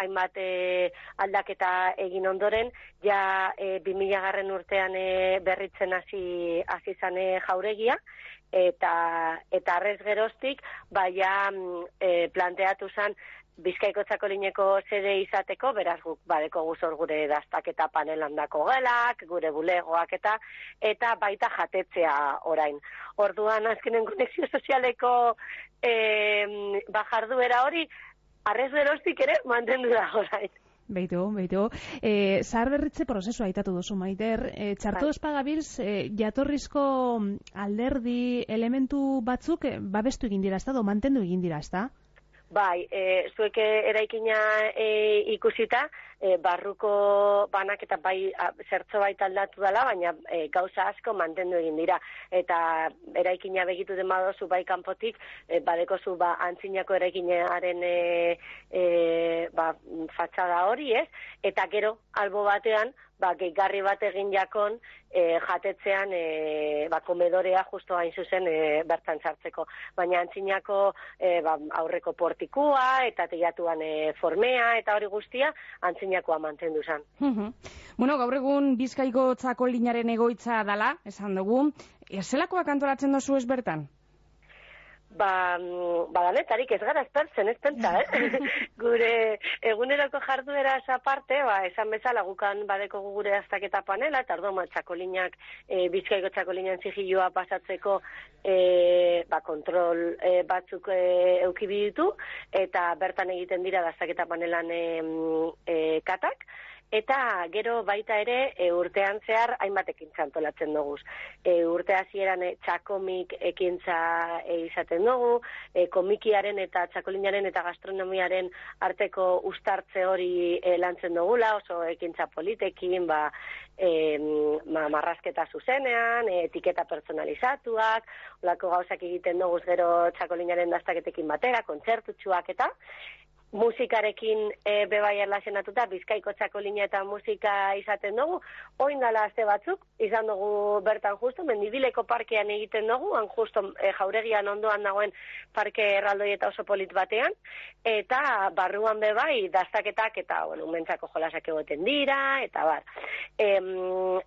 hainbat e, aldaketa egin ondoren, ja e, 2000 garren urtean e, berritzen hasi hasi zane jauregia, eta eta arrez geroztik ba ja e, planteatu zan Bizkaiko txakolineko sede izateko, beraz guk badeko guzor gure dastaketa panelandako gelak, gure bulegoak eta eta baita jatetzea orain. Orduan azkenen konexio sozialeko e, bajarduera hori, arrez geroztik ere mantendu da orain. Beitu, beitu. E, zahar berritze prozesua aitatu duzu, Maider. E, txartu Bai. espagabilz, e, jatorrizko alderdi elementu batzuk babestu egin dira, ezta, do mantendu egin dira, ezta? Bai, e, zuek eraikina e, ikusita, e, barruko banak eta bai a, zertzo baita aldatu dela, baina e, gauza asko mantendu egin dira. Eta eraikina begitu den badozu bai kanpotik, e, badeko zu ba, antzinako eraikinaren e, e, ba, fatxada hori, ez? Eta gero, albo batean, ba, gehigarri bat egin jakon e, jatetzean e, ba, komedorea justo hain zuzen e, bertan sartzeko. Baina antzinako e, ba, aurreko portikua eta teiatuan e, formea eta hori guztia antzinakoa mantendu zen. bueno, gaur egun bizkaiko txako linaren egoitza dala, esan dugu. E, zelakoak antolatzen dozu ez bertan? Ba, badanetarik ez gara espertzen, ez pentsa, eh? gure eguneroko jarduera aparte, ba, esan bezala gukan badeko gure aztaketa panela, eta ordo ma, txakolinak, e, bizkaiko txakolinan zigilua pasatzeko e, ba, kontrol e, batzuk e, eukibiditu, eta bertan egiten dira aztaketa panelan e, e, katak, eta gero baita ere e, urtean zehar hainbat ekintza antolatzen dugu. E, urte hasieran e, txakomik ekintza e, izaten dugu, e, komikiaren eta txakolinaren eta gastronomiaren arteko ustartze hori e, lantzen dugula, oso ekintza politekin, ba, e, ma, marrasketa zuzenean, e, etiketa personalizatuak, olako gauzak egiten dugu gero txakolinaren daztaketekin batera, kontzertutxuak eta, musikarekin e, bebai erlazionatuta, bizkaiko txakolina eta musika izaten dugu, oin dala azte batzuk, izan dugu bertan justu, mendibileko parkean egiten dugu, han justu e, jauregian ondoan dagoen parke erraldoi eta oso polit batean, eta barruan bebai daztaketak eta, bueno, mentzako jolasak egoten dira, eta bar. E,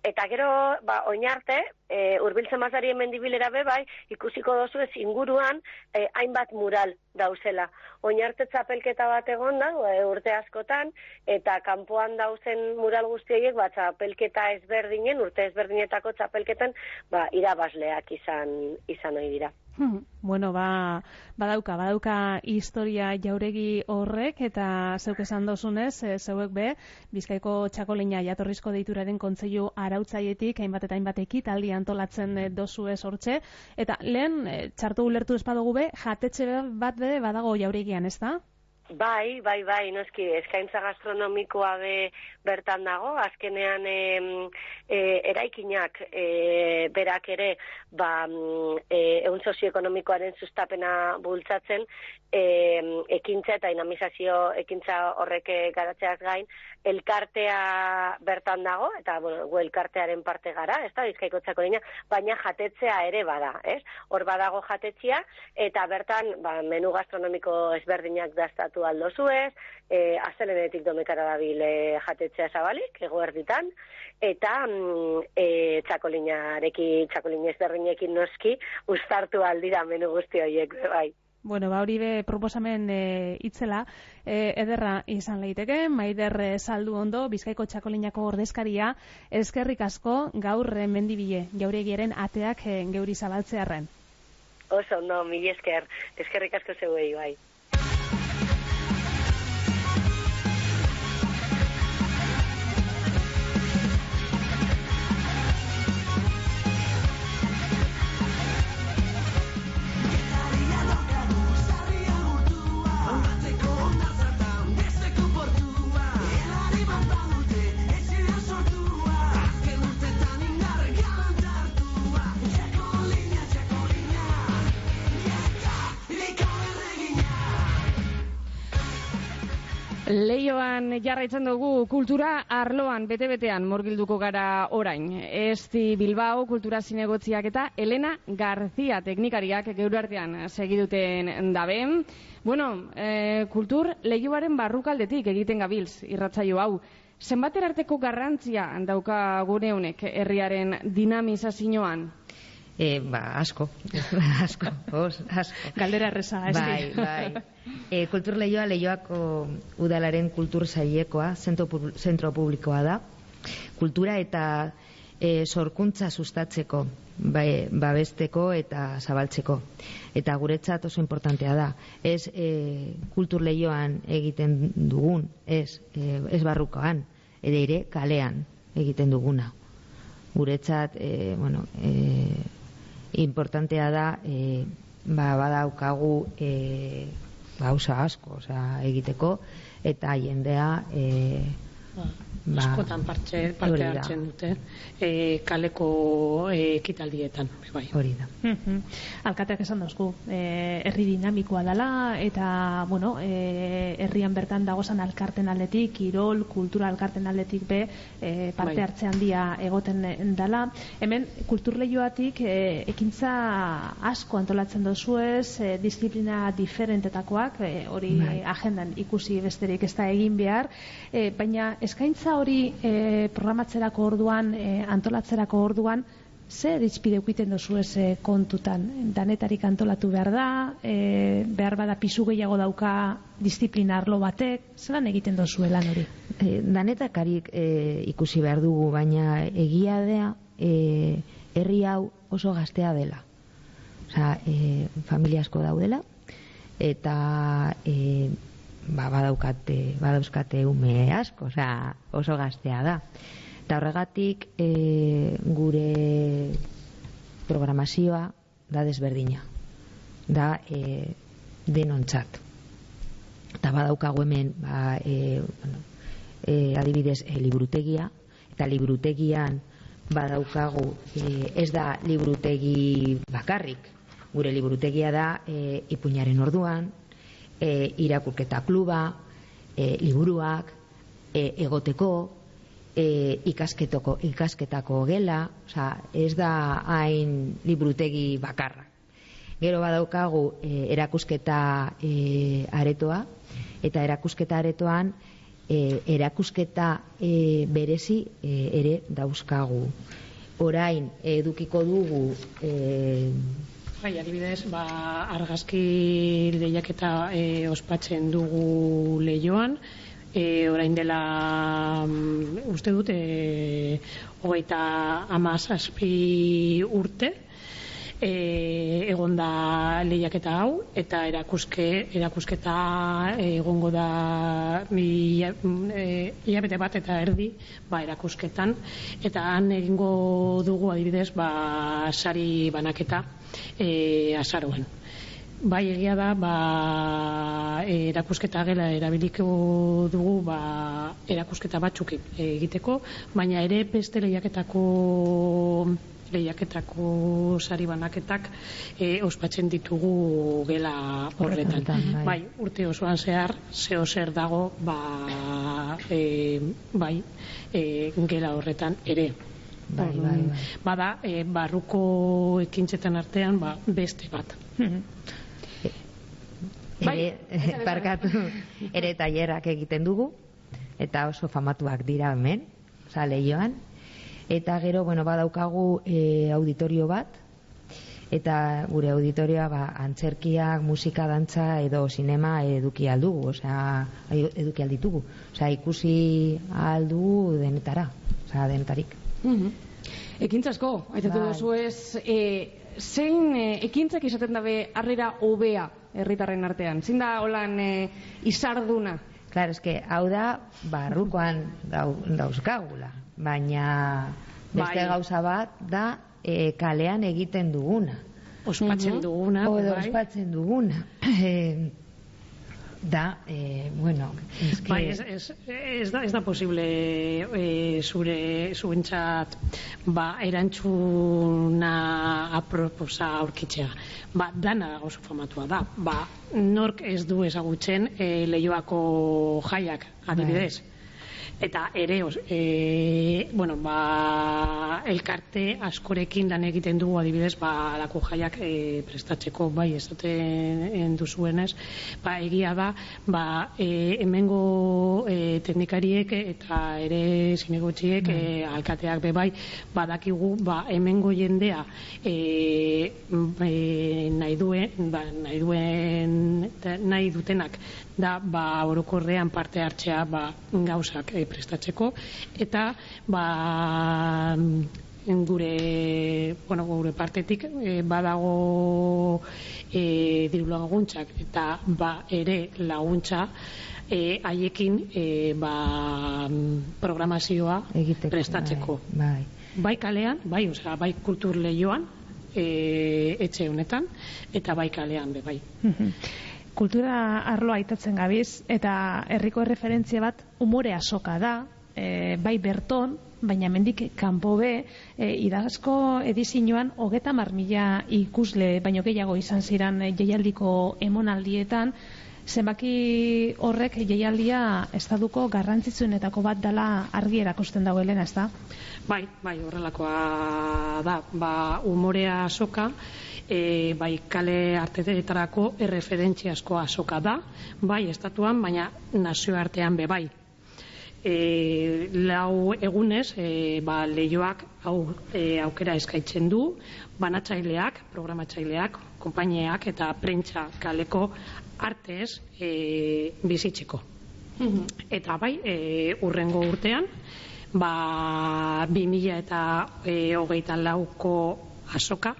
eta gero, ba, oin arte, e, urbiltzen mazarien mendibilera bebai, ikusiko dozu ez inguruan, e, hainbat mural dauzela. Oinarte txapelketa bat egon da, e, urte askotan, eta kanpoan dauzen mural guztiek, ba, txapelketa ezberdinen, urte ezberdinetako txapelketan, ba, irabazleak izan, izan ohi dira. Hmm. Bueno, ba, badauka, badauka historia jauregi horrek, eta zeuk esan dozunez, e, zeuek be, Bizkaiko txakolina jatorrizko deituraren kontzeiu arautzaietik, hainbat eta hainbat ekitaldi antolatzen e, dozu ez hortxe, eta lehen, e, txartu ulertu espadugu be, jatetxe bat be badago jauregian, ez da? Bai, bai, bai, noski, eskaintza gastronomikoa be bertan dago, azkenean e, e, eraikinak e, berak ere, ba, e, eun sozioekonomikoaren sustapena bultzatzen, e, ekintza eta dinamizazio ekintza horreke garatzeaz gain, elkartea bertan dago, eta bueno, gu elkartearen parte gara, ez da, bizkaiko txakolina, baina jatetzea ere bada, ez? Hor badago jatetzia, eta bertan, ba, menu gastronomiko ezberdinak daztatu aldo zuez, e, azelenetik domekara dabil e, jatetzea zabalik, ego erditan, eta mm, e, txakolinareki, txakolin ezberdinekin noski, ustartu aldira menu guzti horiek, bai. Bueno, ba, hori be proposamen e, itzela, e, ederra izan leiteke, maider e, saldu ondo, bizkaiko txakolinako ordezkaria, eskerrik asko gaur e, mendibile, jauregiaren ateak e, geuri zabaltzearen. Oso, no, mi esker, eskerrik asko zeuei, bai. Leioan jarraitzen dugu kultura arloan bete-betean morgilduko gara orain. Esti Bilbao kultura zinegotziak eta Elena Garzia teknikariak geuru artean segiduten dabe. Bueno, e, kultur leioaren barrukaldetik egiten gabilz irratzaio hau. Zenbater arteko garrantzia dauka gure honek herriaren dinamizazioan? E, ba, asko, asko, os, asko. Galdera reza, ez Bai, bai. E, kultur lehioa, lehioako udalaren kultur zailekoa, zentro, zentro publikoa da. Kultura eta e, sorkuntza sustatzeko, bai, babesteko eta zabaltzeko. Eta guretzat oso importantea da. Ez e, kultur lehioan egiten dugun, ez, e, ez barrukoan, ere ere kalean egiten duguna. Guretzat, e, bueno, e, importantea da e, ba, badaukagu e, gauza asko, osea, egiteko eta jendea e, ba, askotan parte, parte hartzen dute e, kaleko e, ekitaldietan bai. hori da alkateak esan dauzku e, herri dinamikoa dela eta bueno, e, herrian bertan dagozan alkarten aldetik kirol, kultura alkarten aldetik be e, parte bai. hartze handia egoten dela hemen kulturleioatik e, ekintza asko antolatzen dozu ez e, disiplina diferentetakoak e, hori bai. agendan ikusi besterik ez da egin behar e, baina eskaintza hori e, programatzerako orduan, e, antolatzerako orduan, ze ditzpide ukiten dozu ez kontutan? Danetarik antolatu behar da, e, behar bada pisu gehiago dauka disiplinarlo batek, zelan egiten dozu lan hori? E, danetakarik e, ikusi behar dugu, baina egia da e, herri hau oso gaztea dela. Osa, e, familia asko daudela, eta e, ba, badaukate, badauzkate ume asko, osea, oso gaztea da. Eta horregatik e, gure programazioa da desberdina. Da e, denontzat. Eta badaukagu hemen, ba, e, bueno, e, adibidez, e, librutegia, eta librutegian badaukagu e, ez da librutegi bakarrik. Gure librutegia da e, ipuñaren orduan, e, irakurketa kluba, e, liburuak, e, egoteko, e, ikasketoko, ikasketako gela, oza, ez da hain liburutegi bakarra. Gero badaukagu e, erakusketa e, aretoa, eta erakusketa aretoan e, erakusketa e, berezi e, ere dauzkagu. Orain edukiko dugu e, Bai, adibidez, ba, argazki lehiaketa e, ospatzen dugu lehioan, e, orain dela um, uste dut e, hogeita amazazpi urte e, egon da lehiaketa hau eta erakuske, erakusketa egongo da hilabete e, bat eta erdi ba, erakusketan eta han egingo dugu adibidez ba, sari banaketa e, azaroan. Bai egia da, ba, erakusketa gela erabiliko dugu ba, erakusketa batzuk egiteko, baina ere beste lehiaketako lehiaketako sari banaketak e, ospatzen ditugu gela horretan. Bai. bai, urte osoan zehar, zeo zer dago, ba, e, bai, e, gela horretan ere. Bai, bai, bai. Bada, e, barruko ekintzetan artean, ba, beste bat. bai, ere, barkatu, ere tailerak egiten dugu, eta oso famatuak dira hemen, oza, lehioan. Eta gero, bueno, badaukagu e, auditorio bat, eta gure auditorioa ba, antzerkiak, musika, dantza edo sinema eduki aldugu, osea, eduki alditugu. Osea, ikusi aldugu denetara, osea, denetarik. Mm Ekintzasko, aitatu bai. duzu ez, e, zein e, ekintzak izaten dabe harrera hobea herritarren artean? Zein da holan e, izarduna? Claro, eske, hau da, barrukoan dau, dauzkagula, baina beste bai. gauza bat da e, kalean egiten duguna. Ospatzen duguna. O, bai. ospatzen duguna. E, da, e, bueno, es que... Bai, ez, ez, ez, da, ez da posible e, zure zuentzat ba, erantzuna aproposa aurkitzea. Ba, dana oso famatua da. Ba, nork ez du ezagutzen e, lehioako jaiak, adibidez. Bai eta ere e, bueno, ba, elkarte askorekin lan egiten dugu adibidez ba, alako jaiak e, prestatzeko bai esaten duzuenez. Ba, egia da ba, e, emengo e, teknikariek eta ere zinegotxiek e, alkateak be bai badakigu ba, emengo jendea e, e, nahi duen ba, nahi duen nahi dutenak da ba, orokorrean parte hartzea ba, gauzak e, prestatzeko eta ba, gure, bueno, gure partetik e, badago e, diru laguntzak eta ba, ere laguntza e, haiekin e, ba, programazioa Egiteko, prestatzeko. Bai, bai. bai kalean, bai, osea, bai kultur lehioan, e, etxe honetan, eta bai kalean, be, bai. Kultura arloa aitatzen gabiz, eta herriko erreferentzia bat umore asoka da, e, bai berton, baina mendik kanpo be, e, idazko edizioan hogeta marmila ikusle, baino gehiago izan ziran e, jaialdiko emonaldietan, zenbaki horrek jaialdia estaduko garrantzitsuenetako bat dela argi erakusten dago Elena, ez da? Bai, bai, horrelakoa da, ba, umorea soka, e, bai kale arteetarako erreferentziaskoa soka da, bai estatuan, baina nazioartean be bai. E, lau egunez, e, ba, lehioak au, e, aukera eskaitzen du, banatzaileak, programatzaileak, konpainiak eta prentsa kaleko artez e, bizitzeko. Eta bai, e, urrengo urtean, ba, 2000 eta e, hogeita lauko asoka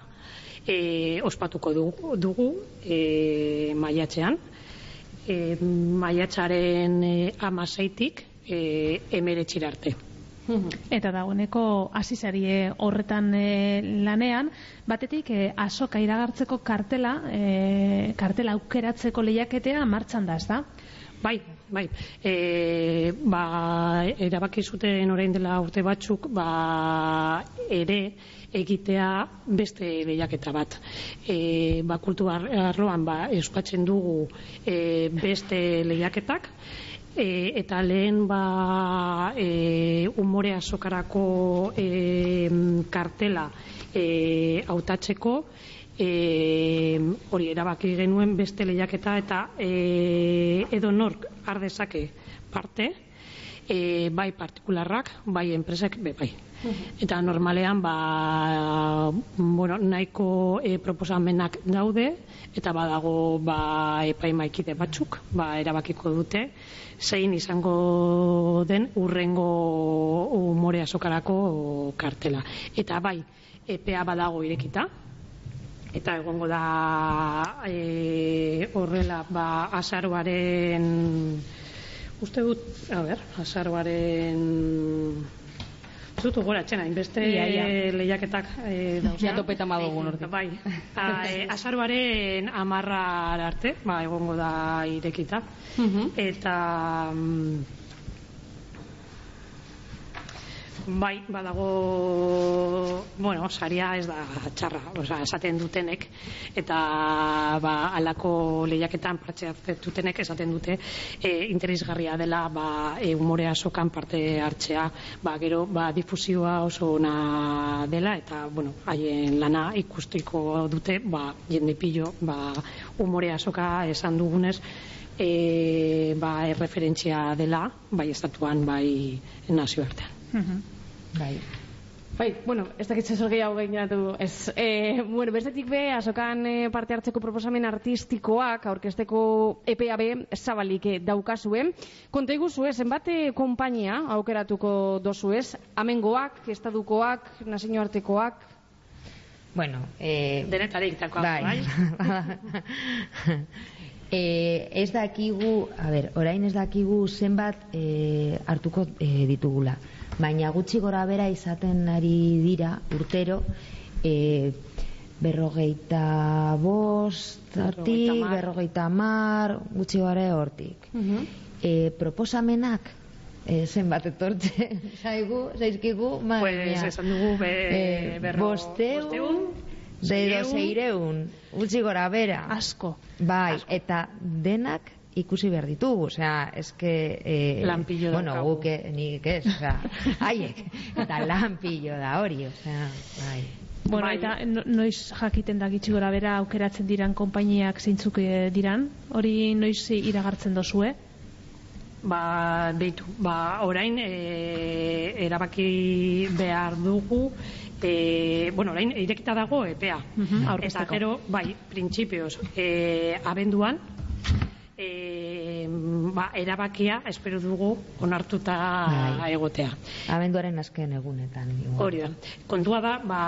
e, ospatuko dugu, dugu e, maiatzean. E, maiatzaren e, amaseitik e, emeretxirarte. Eta dagoeneko hasizarie horretan e, lanean, batetik e, asoka iragartzeko kartela, e, kartela aukeratzeko lehiaketea martxan da, ez da? Bai, bai. E, ba, erabaki zuten orain dela urte batzuk, ba, ere egitea beste lehiaketa bat. E, ba, kultu arloan, ba, espatzen dugu e, beste lehiaketak, e, eta lehen ba e, umorea sokarako e, kartela hautatzeko e, hori erabaki genuen beste lehiaketa eta e, edo nork ardezake parte e, bai partikularrak, bai enpresak, be, bai. Eta normalean, ba, bueno, nahiko e, proposamenak daude, eta badago ba, epaimaikide batzuk, ba, erabakiko dute, zein izango den urrengo umorea sokarako kartela. Eta bai, epea badago irekita, eta egongo da e, horrela ba, azaroaren uste dut, a ber, azaroaren Zutu gora txena, inbeste Ia, ia. lehiaketak e, dauzea. Ja topeta madugun hortik. Bai, a, e, azaroaren amarra arte, ba, egongo da irekita. Eta... mm, Bai, badago, bueno, saria ez da txarra, osea, esaten dutenek, eta ba, alako lehiaketan parte dutenek esaten dute e, interesgarria dela ba, e, umorea sokan parte hartzea, ba, gero ba, difusioa oso ona dela, eta bueno, haien lana ikustiko dute, ba, jende pillo, ba, umorea soka esan dugunez, e, ba, erreferentzia dela, bai estatuan, bai nazioartean. Bai. Bai, bueno, ez dakit zesor gehiago gainatu, ez. E, bueno, bestetik be, azokan e, parte hartzeko proposamen artistikoak, aurkesteko EPA be, zabalik e, daukazue. Konta iguzue, zenbate konpainia aukeratuko dozuez, amengoak, estadukoak, nazio artekoak, Bueno, eh, Denetarik dakoak, bai. eh, ez dakigu, a ber, orain ez dakigu zenbat eh, hartuko eh, ditugula. Baina gutxi gora bera izaten ari dira urtero eh, berrogeita bost hortik, Berrogeita mar, gutxi gara hortik. Eh, proposamenak eh, zenbat etortze zaigu, zaizkigu, madre Pues, esan dugu, be, eh, berro- bosteun, bosteun, de doseireun, gutxi gora bera. Asko. Bai, eta denak ikusi behar ditugu, osea, eske... Eh, Lanpillo bueno, daukagu. guk, eh, nik ez, osea, haiek, eta lanpillo da hori, osea, bai. Bueno, Bai. eta no- noiz jakiten da gitxi gora bera aukeratzen diran konpainiak zeintzuk eh, diran? Hori noiz iragartzen dozue? Ba, beitu, ba, orain e, erabaki behar dugu e, bueno, orain irekita dago epea. Mhm, Eta aurkezteko. gero, bai, printzipioz, e, abenduan, e, ba, erabakia espero dugu onartuta Bai. egotea. Abenduaren azken egunetan. igual. Hori da. Kontua da, ba,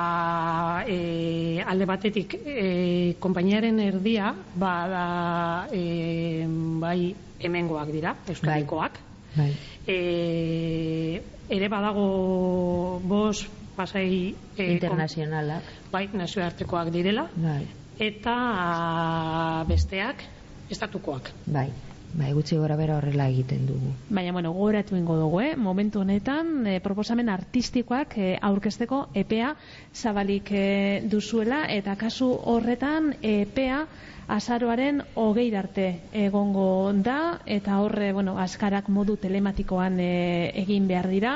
e, alde batetik, e, konpainiaren erdia, ba, da, e, bai, hemengoak dira, euskadikoak. Bai. E, ere badago bos pasai e, Internazionalak. bai, nazioartekoak direla Bai. eta besteak estatukoak. Bai, bai, gutxi gora bera horrela egiten dugu. Baina, bueno, gogoratu ingo dugu, eh? momentu honetan, eh, proposamen artistikoak eh, aurkezteko EPEA zabalik eh, duzuela, eta kasu horretan EPEA azaroaren hogei arte egongo da, eta horre, bueno, askarak modu telematikoan eh, egin behar dira,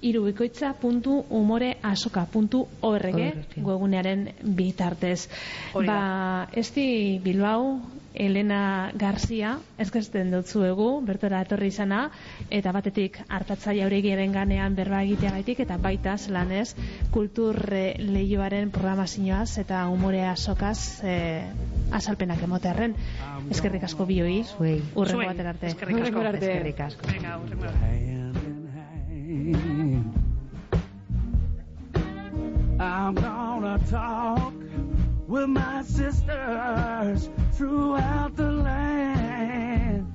irubikoitza.umoreasoka.org webunearen bitartez. Hori. Ba, esti Bilbao, Elena Garcia, ezkezten dutzu egu, bertora etorri izana, eta batetik hartatzaile aurregiaren ganean berba egiteagaitik, eta baita zelanez, kultur eh, lehioaren programazioaz eta umorea sokaz eh, azalpenak emotearren. Eskerrik asko bioi, urrengo bater arte. Eskerrik asko. Eskerrik asko. Urrengo arte. I'm gonna talk with my sisters throughout the land.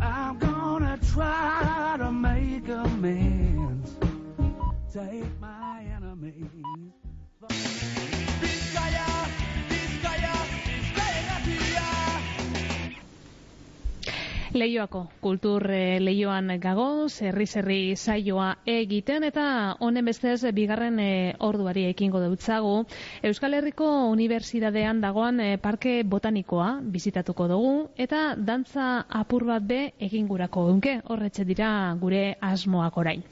I'm gonna try to make amends. Take my enemies. Leioako kultur eh, leioan gago, zerri zerri saioa egiten eta honen bestez bigarren eh, orduari ekingo deutzagu. Euskal Herriko Unibertsitatean dagoan eh, parke botanikoa bizitatuko dugu eta dantza apur bat be egingurako eunke, horretxe dira gure asmoak orain.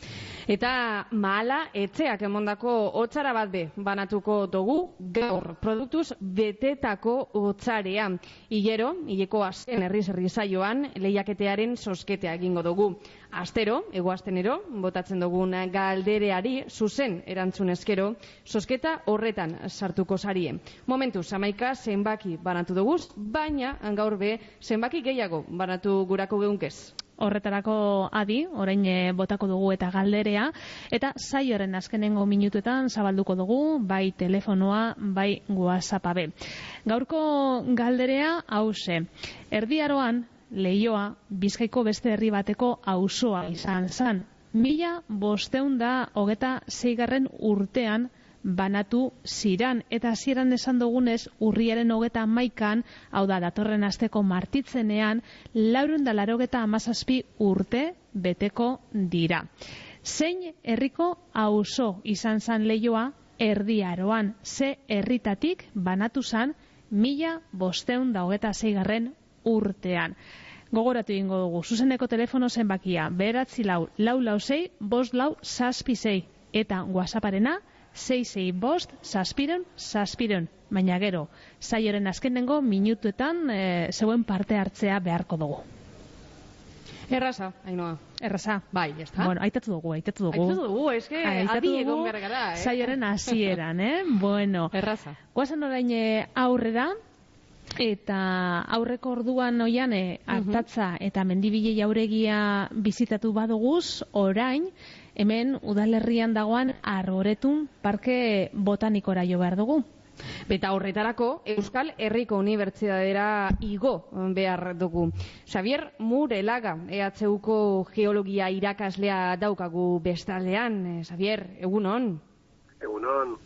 Eta mahala etxeak emondako hotzara bat be banatuko dugu gaur produktuz betetako hotzarea. Hilero, hileko azken herriz herri saioan lehiaketearen sosketea egingo dugu. Astero, egoastenero, botatzen dugun galdereari zuzen erantzun eskero, sosketa horretan sartuko sarie. Momentu, zamaika zenbaki banatu dugu, baina gaur be zenbaki gehiago banatu gurako geunkez. Horretarako adi, orain eh, botako dugu eta galderea, eta saioaren azkenengo minutuetan zabalduko dugu, bai telefonoa, bai whatsappa be. Gaurko galderea hause. Erdiaroan, leioa, bizkaiko beste herri bateko auzoa izan zan. Mila bosteun hogeta zeigarren urtean banatu ziran. Eta hasieran esan dugunez, urriaren hogeta maikan, hau da, datorren asteko martitzenean, laurun da larogeta amazazpi urte beteko dira. Zein herriko auzo izan zan leioa erdiaroan, ze herritatik banatu zan mila bosteun da hogeta zeigarren urtean. Gogoratu egingo dugu, zuzeneko telefono zenbakia, beratzi lau, lau lau zei, bost lau, zazpi zei, eta whatsapparena, zei zei bost, zazpiron, zazpiron. Baina gero, saioren azkenengo minutuetan e, zeuen parte hartzea beharko dugu. Erraza, hainoa. Erraza. Bai, ez da. Bueno, aitatu dugu, aitatu dugu. Aitatu dugu, eske Aitatu adi egon gara, eh? Saioren hasieran, eh? Bueno. Erraza. Guazen orain eh, aurrera, eta aurreko orduan oian eh, hartatza eta mendibile jauregia bizitatu baduguz, orain, hemen udalerrian dagoan arboretun parke botanikora jo behar dugu. Eta horretarako Euskal Herriko Unibertsitatera igo behar dugu. Xavier Murelaga, EHUko geologia irakaslea daukagu bestaldean. Eh, Xavier, egunon? Egunon.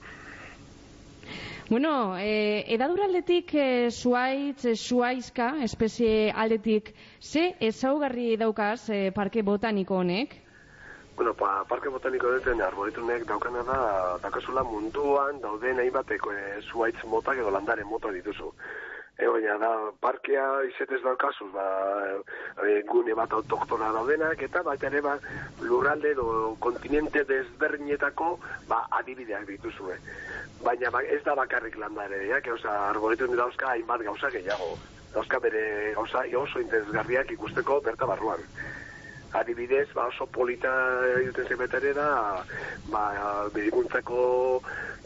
Bueno, eh, edadur aldetik eh, zuaitz, eh, zuaizka, espezie aldetik, ze ezaugarri daukaz eh, parke botaniko honek? Bueno, pa, parke botaniko deten arboritunek daukana da, daukazula munduan dauden hainbateko e, zuaitz motak edo landare mota dituzu. E, da, parkea izetez daukazuz, ba, e, gune bat autoktona daudenak, eta baita ere, ba, lurralde edo kontinente desberdinetako, ba, adibideak dituzue. Baina ba, ez da bakarrik landare, ja, que, oza, arboritun dauzka hainbat gauza gehiago. Dauzka bere gauza oso interesgarriak ikusteko berta barruan adibidez, ba, oso polita egiten zemetare da, ba, medikuntzako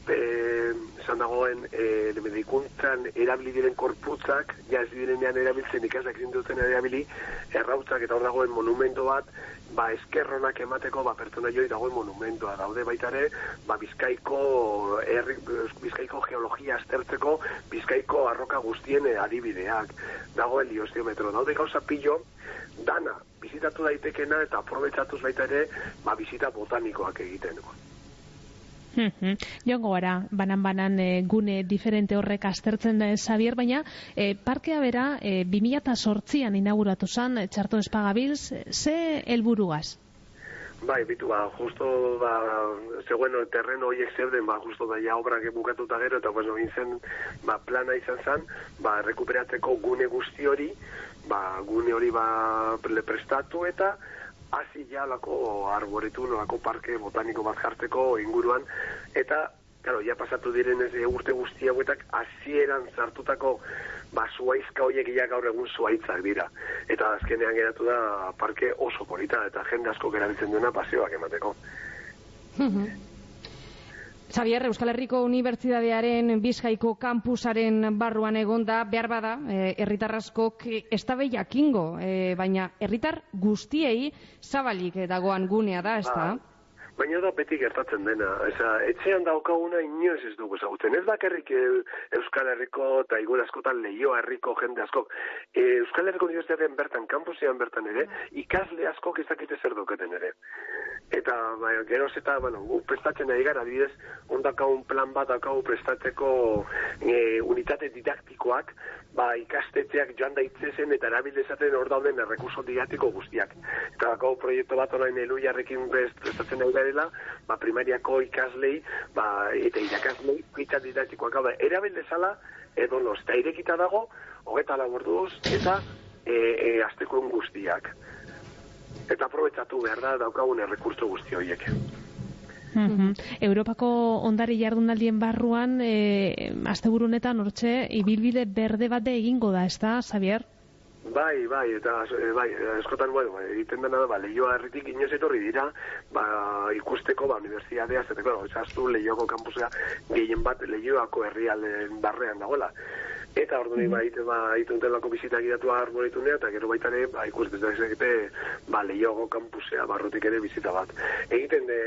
e, esan dagoen, e, medikuntzan erabili diren korputzak, ja ez direnean erabiltzen ikasak zinduten erabili, errautzak eta hor dagoen monumento bat, ba, eskerronak emateko, ba, pertsona joi dagoen monumentoa daude baitare, ba, bizkaiko, herri, bizkaiko geologia aztertzeko, bizkaiko arroka guztien eh, adibideak, dagoen liostiometro, daude gauza pillo, dana, bizitatu daitekena eta aprobetsatuz baita ere, ba, bizita botanikoak egiten. Joango gara, banan-banan e, gune diferente horrek aztertzen da Xavier, baina e, parkea bera e, 2008an inauguratu zen, e, txarto espagabilz, ze helburuaz? Bai, bitu, ba, justo, ba, zegoen terreno horiek zeuden, ba, justo da ja obrak bukatuta gero, eta bueno, zen, ba, plana izan zen, ba, rekuperatzeko gune guzti hori, ba, gune hori ba, prestatu eta hasi ja lako arboretu, lako parke botaniko bat jartzeko inguruan, eta, claro, ja pasatu diren ez urte guzti hauetak, hasieran sartutako ba, zuaizka horiek ja gaur egun zuaitzak dira. Eta azkenean geratu da parke oso polita, eta jende asko gerabiltzen duena paseoak emateko. Xavier, Euskal Herriko Unibertsitatearen Bizkaiko kampusaren barruan egonda behar bada, eh, herritarraskok eztabe jakingo, eh, baina herritar guztiei zabalik dagoan gunea da, ez da? Baina da beti gertatzen dena. Eza, etxean daukaguna inoiz ez dugu ezagutzen. Ez bakarrik e, Euskal Herriko eta igur askotan lehio herriko jende askok. E, Euskal Herriko Unibertsitatean bertan, kampusean bertan ere, ikasle askok ezakite zer duketen ere. Eta, bai, geroz eta, bueno, gu prestatzen nahi gara, adibidez, ondakaun plan bat dakau prestatzeko e, unitate didaktikoak, ba, ikastetxeak joan daitzezen eta erabildezaten hor dauden errekurso didaktiko guztiak. Eta dakau proiektu bat orain elu jarrekin prestatzen nahi garela, ba, primariako ikaslei, ba, eta irakaslei, unitate didaktikoak, hau da, erabildezala, edo los, eta irekita dago, hogeta laborduz, eta e, e, aztekoen guztiak eta aprobetsatu behar da daukagun errekurso guzti horiek. Mhm. Europako ondari jardunaldien barruan, e, asteburu honetan hortxe, ibilbide berde bat egingo da, ez da, Xavier? Bai, bai, eta e, bai, eskotan, bueno, egiten dena da, ba, lehioa herritik inoz etorri dira, ba, ikusteko, ba, universidadea, zeteko, esaztu, lehioko kampusea, gehien bat, lehioako herrialen barrean dagoela. Eta ordu mm -hmm. ba, ite, ba, itutelako bizita gidatu arboritunea, eta gero baita ere, ba, ikus egite, ba, lehiogo kampusea, barrutik ere bizita bat. Egiten, de,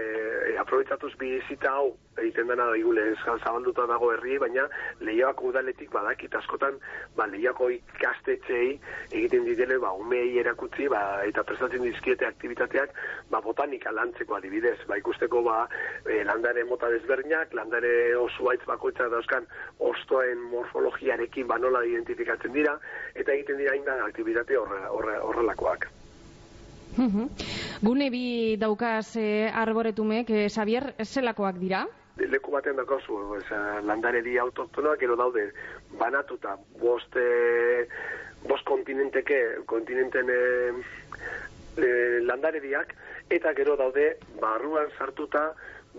e, aprobetsatuz bizita hau, egiten dena da igule zabalduta dago herri, baina lehioako udaletik badakit askotan, ba, lehioako ikastetxei egiten ditele, ba, umei erakutzi, ba, eta prestatzen dizkiete aktivitateak, ba, botanika lantzeko adibidez, ba, ikusteko, ba, e, landare mota desberdinak, landare osuaitz bakoitza dauzkan, ostoen morfologiarekin ba nola identifikatzen dira, eta egiten dira inda aktibitate horrelakoak. Gune bi daukaz eh, arboretumek, eh, Xavier, zelakoak dira? Leku batean daukazu, eza, landaredi autoktonoak, ero daude, banatuta, bost, eh, bost kontinenteke, kontinenten eh, eh, landarediak, eta gero daude, barruan sartuta,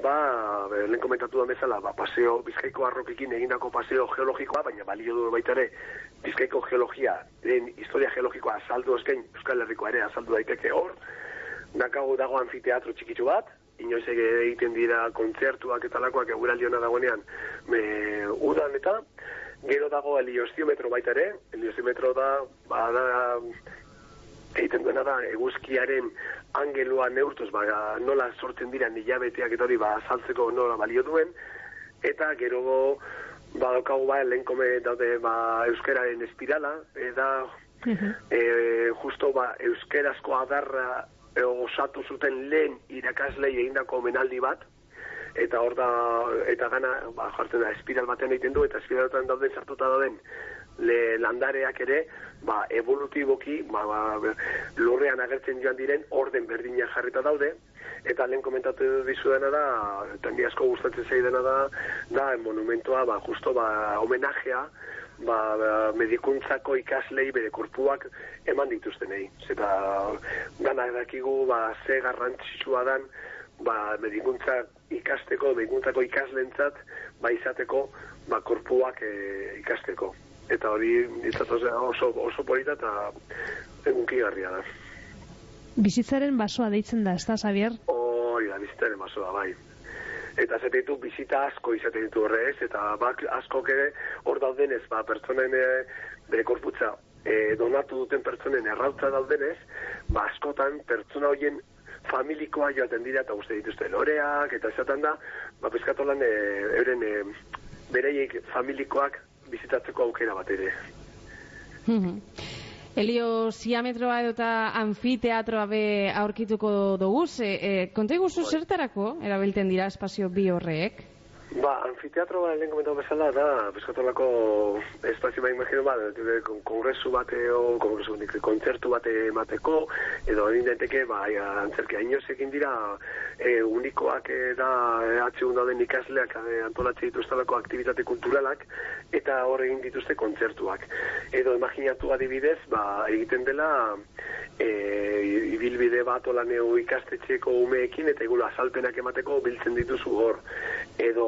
ba, lehen komentatu da bezala, ba, paseo, bizkaiko arrokekin egindako paseo geologikoa, baina balio du baita ere, bizkaiko geologia, den historia geologikoa azaldu esken, Euskal Herriko ere azaldu daiteke hor, dakago dago anfiteatro txikitsu bat, inoiz egiten dira kontzertuak eta lakoak eguraldiona dagoenean, me, udan eta, gero dago heliostiometro baita ere, heliostiometro da, ba, da, egiten duena da, eguzkiaren angelua neurtuz, ba, nola sortzen dira nilabeteak eta hori, ba, saltzeko nola balio duen, eta gero ba, daukagu ba, lehenkome daude ba, euskeraren espirala, eta e, justo ba, euskerazko adarra e, osatu zuten lehen irakaslei egindako menaldi bat, eta hor da, eta gana, ba, jartzen da, espiral batean egiten du, eta espiralotan dauden sartuta dauden le landareak ere, ba, evolutiboki, ba, ba, lurrean agertzen joan diren, orden berdina jarrita daude, eta lehen komentatu dizu da, eta ni asko gustatzen zei dena da, da, monumentoa, ba, justo, ba, homenajea, ba, ba, medikuntzako ikaslei bere korpuak eman dituztenei. Eta dana dakigu, ba, ze garrantzitsua dan, ba, medikuntza ikasteko, medikuntzako ikaslentzat, ba, izateko, ba, korpuak e, ikasteko eta hori oso, oso polita eta egunki garria da. Bizitzaren basoa deitzen da, ez da, Xavier? Hori da, bizitzaren basoa, bai. Eta zete ditu bizita asko izaten ditu horrez, eta bak asko ere hor daudenez, ba, pertsonen e, bere korputza e, donatu duten pertsonen errautza daudenez, ba, askotan pertsona horien familikoa joaten dira eta uste dituzte loreak, eta esaten da, ba, peskatolan e, euren e, bereiek familikoak bizitatzeko aukera bat ere. Elio, ziametroa edo eta anfiteatroa be aurkituko dugu, e, e, konta iguzu zertarako erabilten dira espazio bi horrek? Ba, anfiteatro ba, lehen komentatu bezala, da, bizkatolako espazio ba, imagino, ba, kon- kongresu bate, o, kongresu, nik, kontzertu bate emateko, edo egin daiteke, ba, ja, antzerki hainosekin dira, e, unikoak e, da, e, atxegun dauden ikasleak e, antolatze dituztelako aktivitate kulturalak, eta hor egin dituzte kontzertuak. Edo, imaginatu adibidez, ba, egiten dela, e, ibilbide bat olaneo ikastetxeko umeekin, eta igulo azalpenak emateko biltzen dituzu hor. Edo,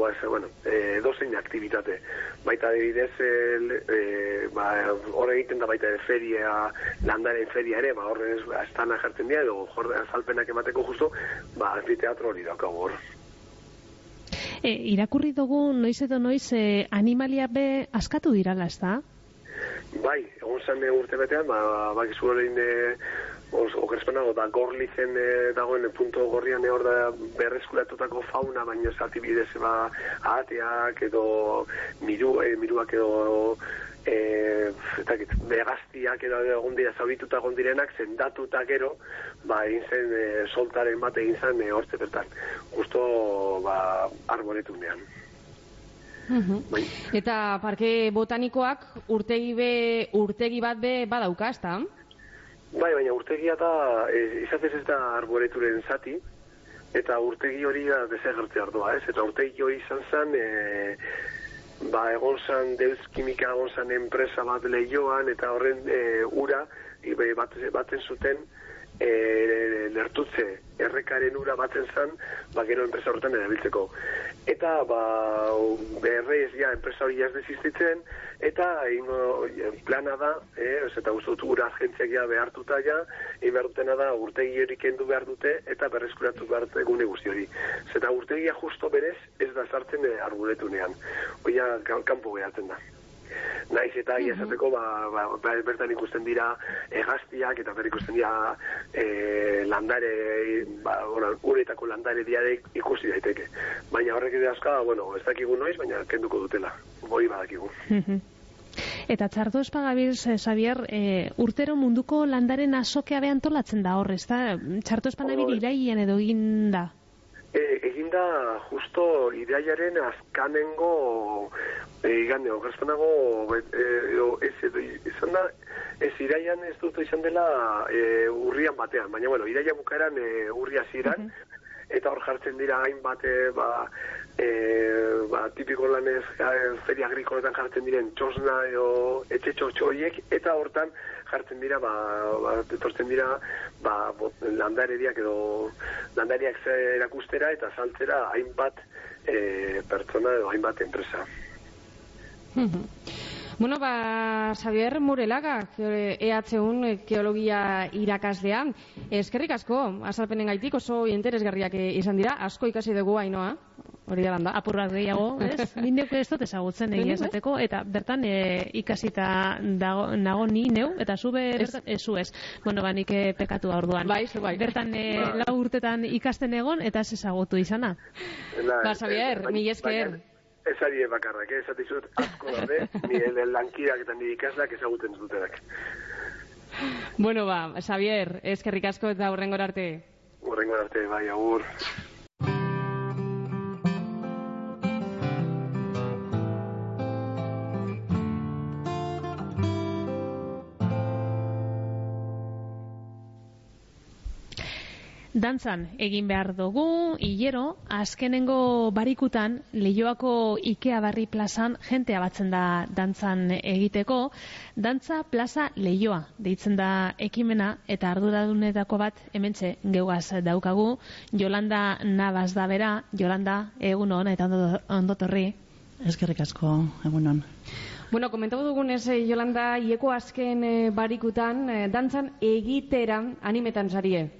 ba, bueno, e, dozein aktivitate. Baita adibidez, e, ba, hor egiten da baita feria, landaren feria ere, ba, horren ez, estana jartzen dira, edo jorde azalpenak emateko justo, ba, anfiteatro hori daukagu hor. E, irakurri dugu noiz edo noiz e, animalia be askatu dirala, ez da? Bai, egon zen urte betean, ba, bakizu horrein e, os, okerspenago, da gorlitzen e, dagoen e, punto gorrian e, hor da berreskuratutako fauna, baina zati bidez ba, ahateak edo miru, e, miruak edo e, ez dakit, begaztiak edo egon dira zaurituta egon direnak sendatuta gero, ba, egin zen e, soltaren bat egin zen e, hortze bertan. Justo, ba, arboretunean. Bai. Eta parke botanikoak urtegi be, urtegi bat be badauka, ezta? Bai, baina urtegia da, e, izatez ez da arboreturen zati, eta urtegi hori da desagertze ardua, ez? Eta urtegi hori izan zen, e, ba, egon zen Deus Kimika egon zen enpresa bat lehioan, eta horren e, ura, ibe, bat, batzen zuten, e, lertutze errekaren ura batzen zen, ba, gero enpresa horretan erabiltzeko. Eta, ba, berrez, ja, enpresa hori ez desistitzen, eta ingo, plana da, eh, ez, eta dut ura agentziak ja behartuta ja, dutena da urtegi hori kendu behar dute, eta berreskuratu behar dute gune guzti hori. Zeta urtegia justo berez ez da sartzen e, arburetunean. Oia, kanpo behatzen da. Naiz eta mm esateko ba, ba, ba, bertan ikusten dira egaztiak eta ber ikusten dira e, landare ba, ora, uretako landare diare ikusi daiteke. Baina horrek ere aska, bueno, ez dakigu noiz, baina kenduko dutela. Boi badakigu. Eta txarto espagabiz, eh, Xavier, eh, urtero munduko landaren azokea behan tolatzen da horrez, da? Txarto espagabiz Hoi. iraian edo egin da. E, egin da justo ideiaren azkanengo e, igande, okerzpenago e, edo, ez edo, izan da ez iraian ez dut izan dela e, urrian batean, baina bueno, iraia bukaeran e, urria ziran eta hor jartzen dira hainbat e, ba, e, ba, tipiko lanez e, feria agrikoletan jartzen diren txosna edo etxe txotxo horiek eta hortan jartzen dira ba, ba etortzen dira ba, bot, landareriak edo landariak erakustera eta saltzera hainbat e, pertsona edo hainbat enpresa. Bueno, ba, Xavier Murelaga, EH1 geologia irakaslea. Eskerrik asko, azalpenen gaitik oso interesgarriak eh, izan dira, asko ikasi dugu hainoa. Hori da landa. Apur bat gehiago, ez? Nindeuk ez dut ezagutzen egia esateko, eta bertan e, ikasita dago, nago ni neu, eta zu be, bertan, ez zu ez. Bueno, ba, nik eh, pekatua orduan. Bai, zu bai. Bertan e, lau urtetan ikasten egon, eta ez ezagutu izana. Ba, Xavier, mila esker. Ez ari bakarrak, eh? esatizut asko daude, nire lankirak eta nire ikasleak ezaguten ez dutenak. Bueno, ba, Xavier, eskerrik asko eta hurrengora arte. Horrengo arte, bai, agur. Dantzan egin behar dugu, hilero, azkenengo barikutan, Leioako Ikea Barri plazan jentea batzen da dantzan egiteko. Dantza plaza Leioa deitzen da ekimena eta arduradunetako bat hementxe geugaz daukagu. Jolanda Nabas da bera, Jolanda, egun hon eta ondo- ondotorri. Eskerrik asko, egunon. Bueno, komentatu dugunez, eh, Jolanda, ieko azken eh, barikutan, eh, dantzan egitera animetan zarie.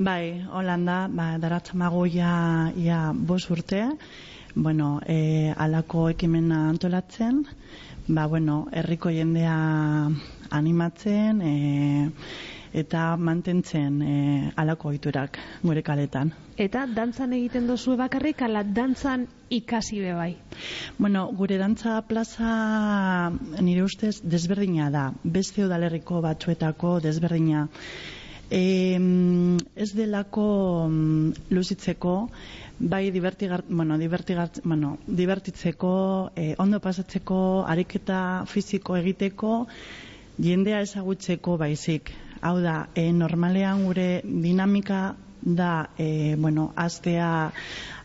Bai, Holanda, ba, daratzamago ja, ja bos urte, bueno, e, alako ekimena antolatzen, ba, bueno, herriko jendea animatzen, e, eta mantentzen e, alako oiturak gure kaletan. Eta dantzan egiten dozu bakarrik, ala dantzan ikasi be bai. Bueno, gure dantza plaza nire ustez desberdina da. Beste udalerriko batzuetako desberdina. E, ez delako mm, luzitzeko, bai divertigar, bueno, divertigar, bueno, divertitzeko, e, ondo pasatzeko, ariketa fisiko egiteko, jendea ezagutzeko baizik. Hau da, e, normalean gure dinamika da, e, bueno, aztea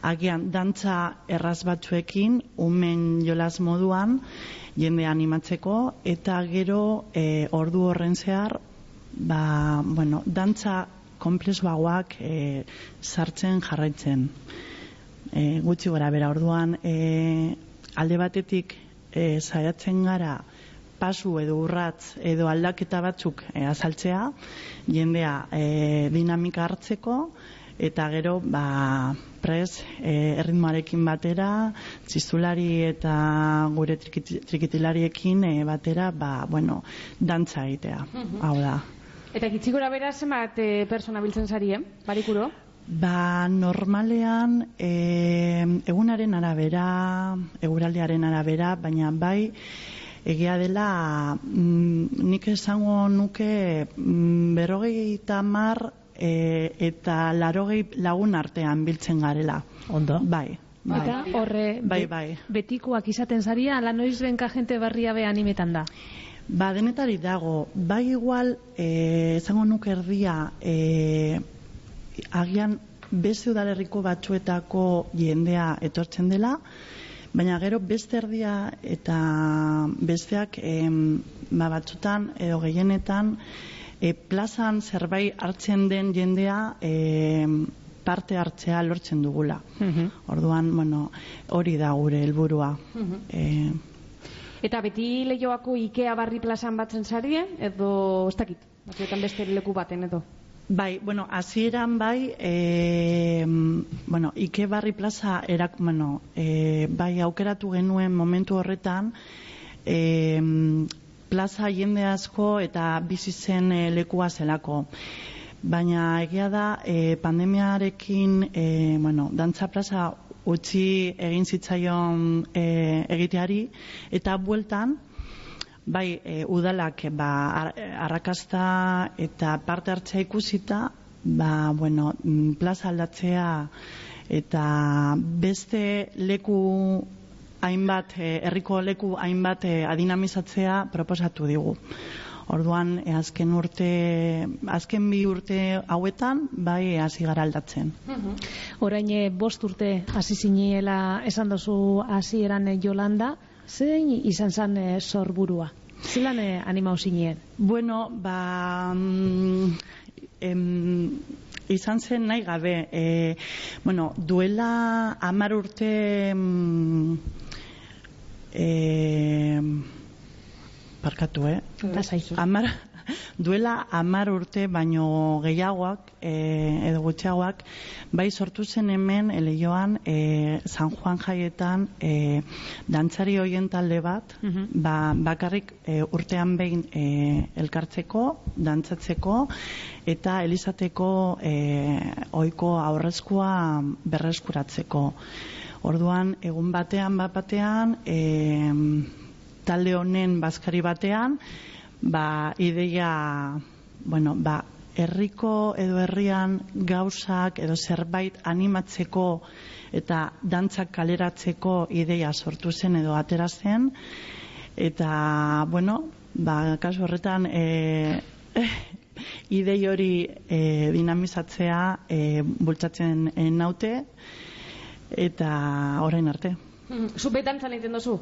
agian dantza erraz batzuekin, umen jolas moduan, jende animatzeko, eta gero e, ordu horren zehar, ba, bueno, dantza komplexuagoak e, sartzen jarraitzen. E, gutxi gora bera, orduan, e, alde batetik e, saiatzen gara pasu edo urratz edo aldaketa batzuk e, azaltzea, jendea e, dinamika hartzeko, eta gero, ba, pres, e, erritmoarekin batera, txistulari eta gure trikiti- trikitilariekin e, batera, ba, bueno, dantza egitea, hau da. Eta gitzigora bera zenbat e, persona biltzen zari, eh? Barikuro? Ba, normalean, e, egunaren arabera, eguraldiaren arabera, baina bai, egia dela, mm, nik esango nuke mm, berrogei tamar e, eta larogei lagun artean biltzen garela. Ondo. Bai. bai. Eta horre Bai, bai. betikoak izaten zaria, ala noiz benka jente barria be animetan da. Ba, denetari dago, bai igual, eh, esango nuke erdia, eh, agian beste udalerriko batzuetako jendea etortzen dela, baina gero beste erdia eta besteak em, ba, batzutan edo gehienetan e, plazan zerbait hartzen den jendea em, parte hartzea lortzen dugula. Orduan, bueno, hori da gure helburua. Eh, Eta beti lehioako Ikea barri plazan batzen zari, edo ez dakit, batzuetan beste leku baten edo. Bai, bueno, hasieran bai, e, bueno, Ike Barri Plaza erak, bueno, e, bai aukeratu genuen momentu horretan, e, plaza jende asko eta bizi zen e, lekua zelako. Baina egia da, e, pandemiarekin, e, bueno, dantza plaza utzi egin zitzaion e, egiteari, eta bueltan, bai e, udalak ba, ar- arrakasta eta parte hartzea ikusita, ba, bueno, mm, plaza aldatzea eta beste leku hainbat, eh, herriko leku hainbat eh, adinamizatzea proposatu digu. Orduan, eh, azken urte, azken bi urte hauetan, bai hasi gara aldatzen. Orain eh, bost urte hasi ziniela esan dozu hasieran eh, Jolanda, zein izan zen eh, sorburua? Zelan eh, animau zinien? Bueno, ba... mm, em, izan zen nahi gabe. E, bueno, duela amar urte... mm, E, parkatu, eh? Amar, duela amar urte baino gehiagoak e, edo gutxiagoak bai sortu zen hemen eleioan e, San Juan jaietan e, dantzari hoien talde bat ba, bakarrik e, urtean behin e, elkartzeko, dantzatzeko eta elizateko e, oiko aurrezkoa berreskuratzeko. Orduan, egun batean, bat batean, e, talde honen bazkari batean, ba, ideia, bueno, ba, herriko edo herrian gauzak edo zerbait animatzeko eta dantzak kaleratzeko ideia sortu zen edo atera zen. Eta bueno ba kasu horretan e, idei hori e, dinamizatzea e, bultzatzen naute eta orain arte Zu betantzan egiten dozu?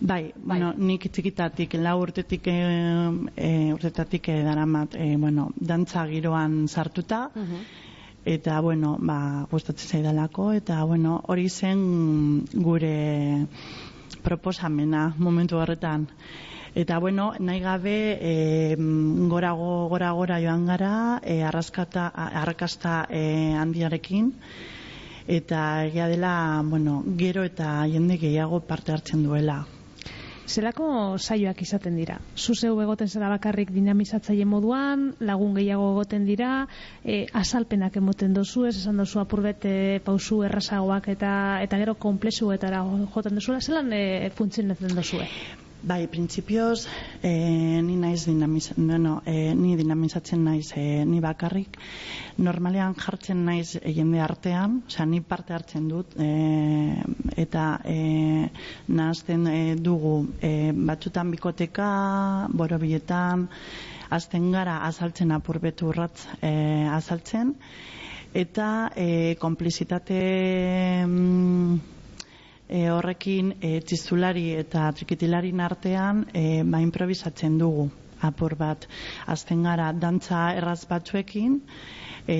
Bai, bueno, nik txikitatik, lau urtetik, e, urtetatik e, daramat, e, bueno, dantza giroan sartuta, eta, bueno, ba, gustatzen zaidalako, eta, bueno, hori zen gure proposamena momentu horretan. Eta, bueno, nahi gabe, e, gorago, gora, gora joan gara, e, arraskata, arrakasta e, handiarekin, eta egia dela, bueno, gero eta jende gehiago parte hartzen duela. Zelako saioak izaten dira? Zu zeu egoten zara bakarrik dinamizatzaile moduan, lagun gehiago egoten dira, e, azalpenak emoten dozu, ez esan dozu apurbete pausu errazagoak eta eta gero komplexuetara joten dozula, zelan e, funtzionatzen dozue? Bai, printzipioz, e, ni naiz dinamiz, bueno, e, ni dinamizatzen naiz e, ni bakarrik. Normalean jartzen naiz e, jende artean, osea, ni parte hartzen dut, e, eta e, nahazten e, dugu e, batzutan bikoteka, borobiletan, azten gara azaltzen apurbetu urratz e, azaltzen, eta e, komplizitate... mm, e, horrekin e, txistulari eta trikitilarin artean e, ba improvisatzen dugu. Apur bat azten gara dantza erraz batzuekin e,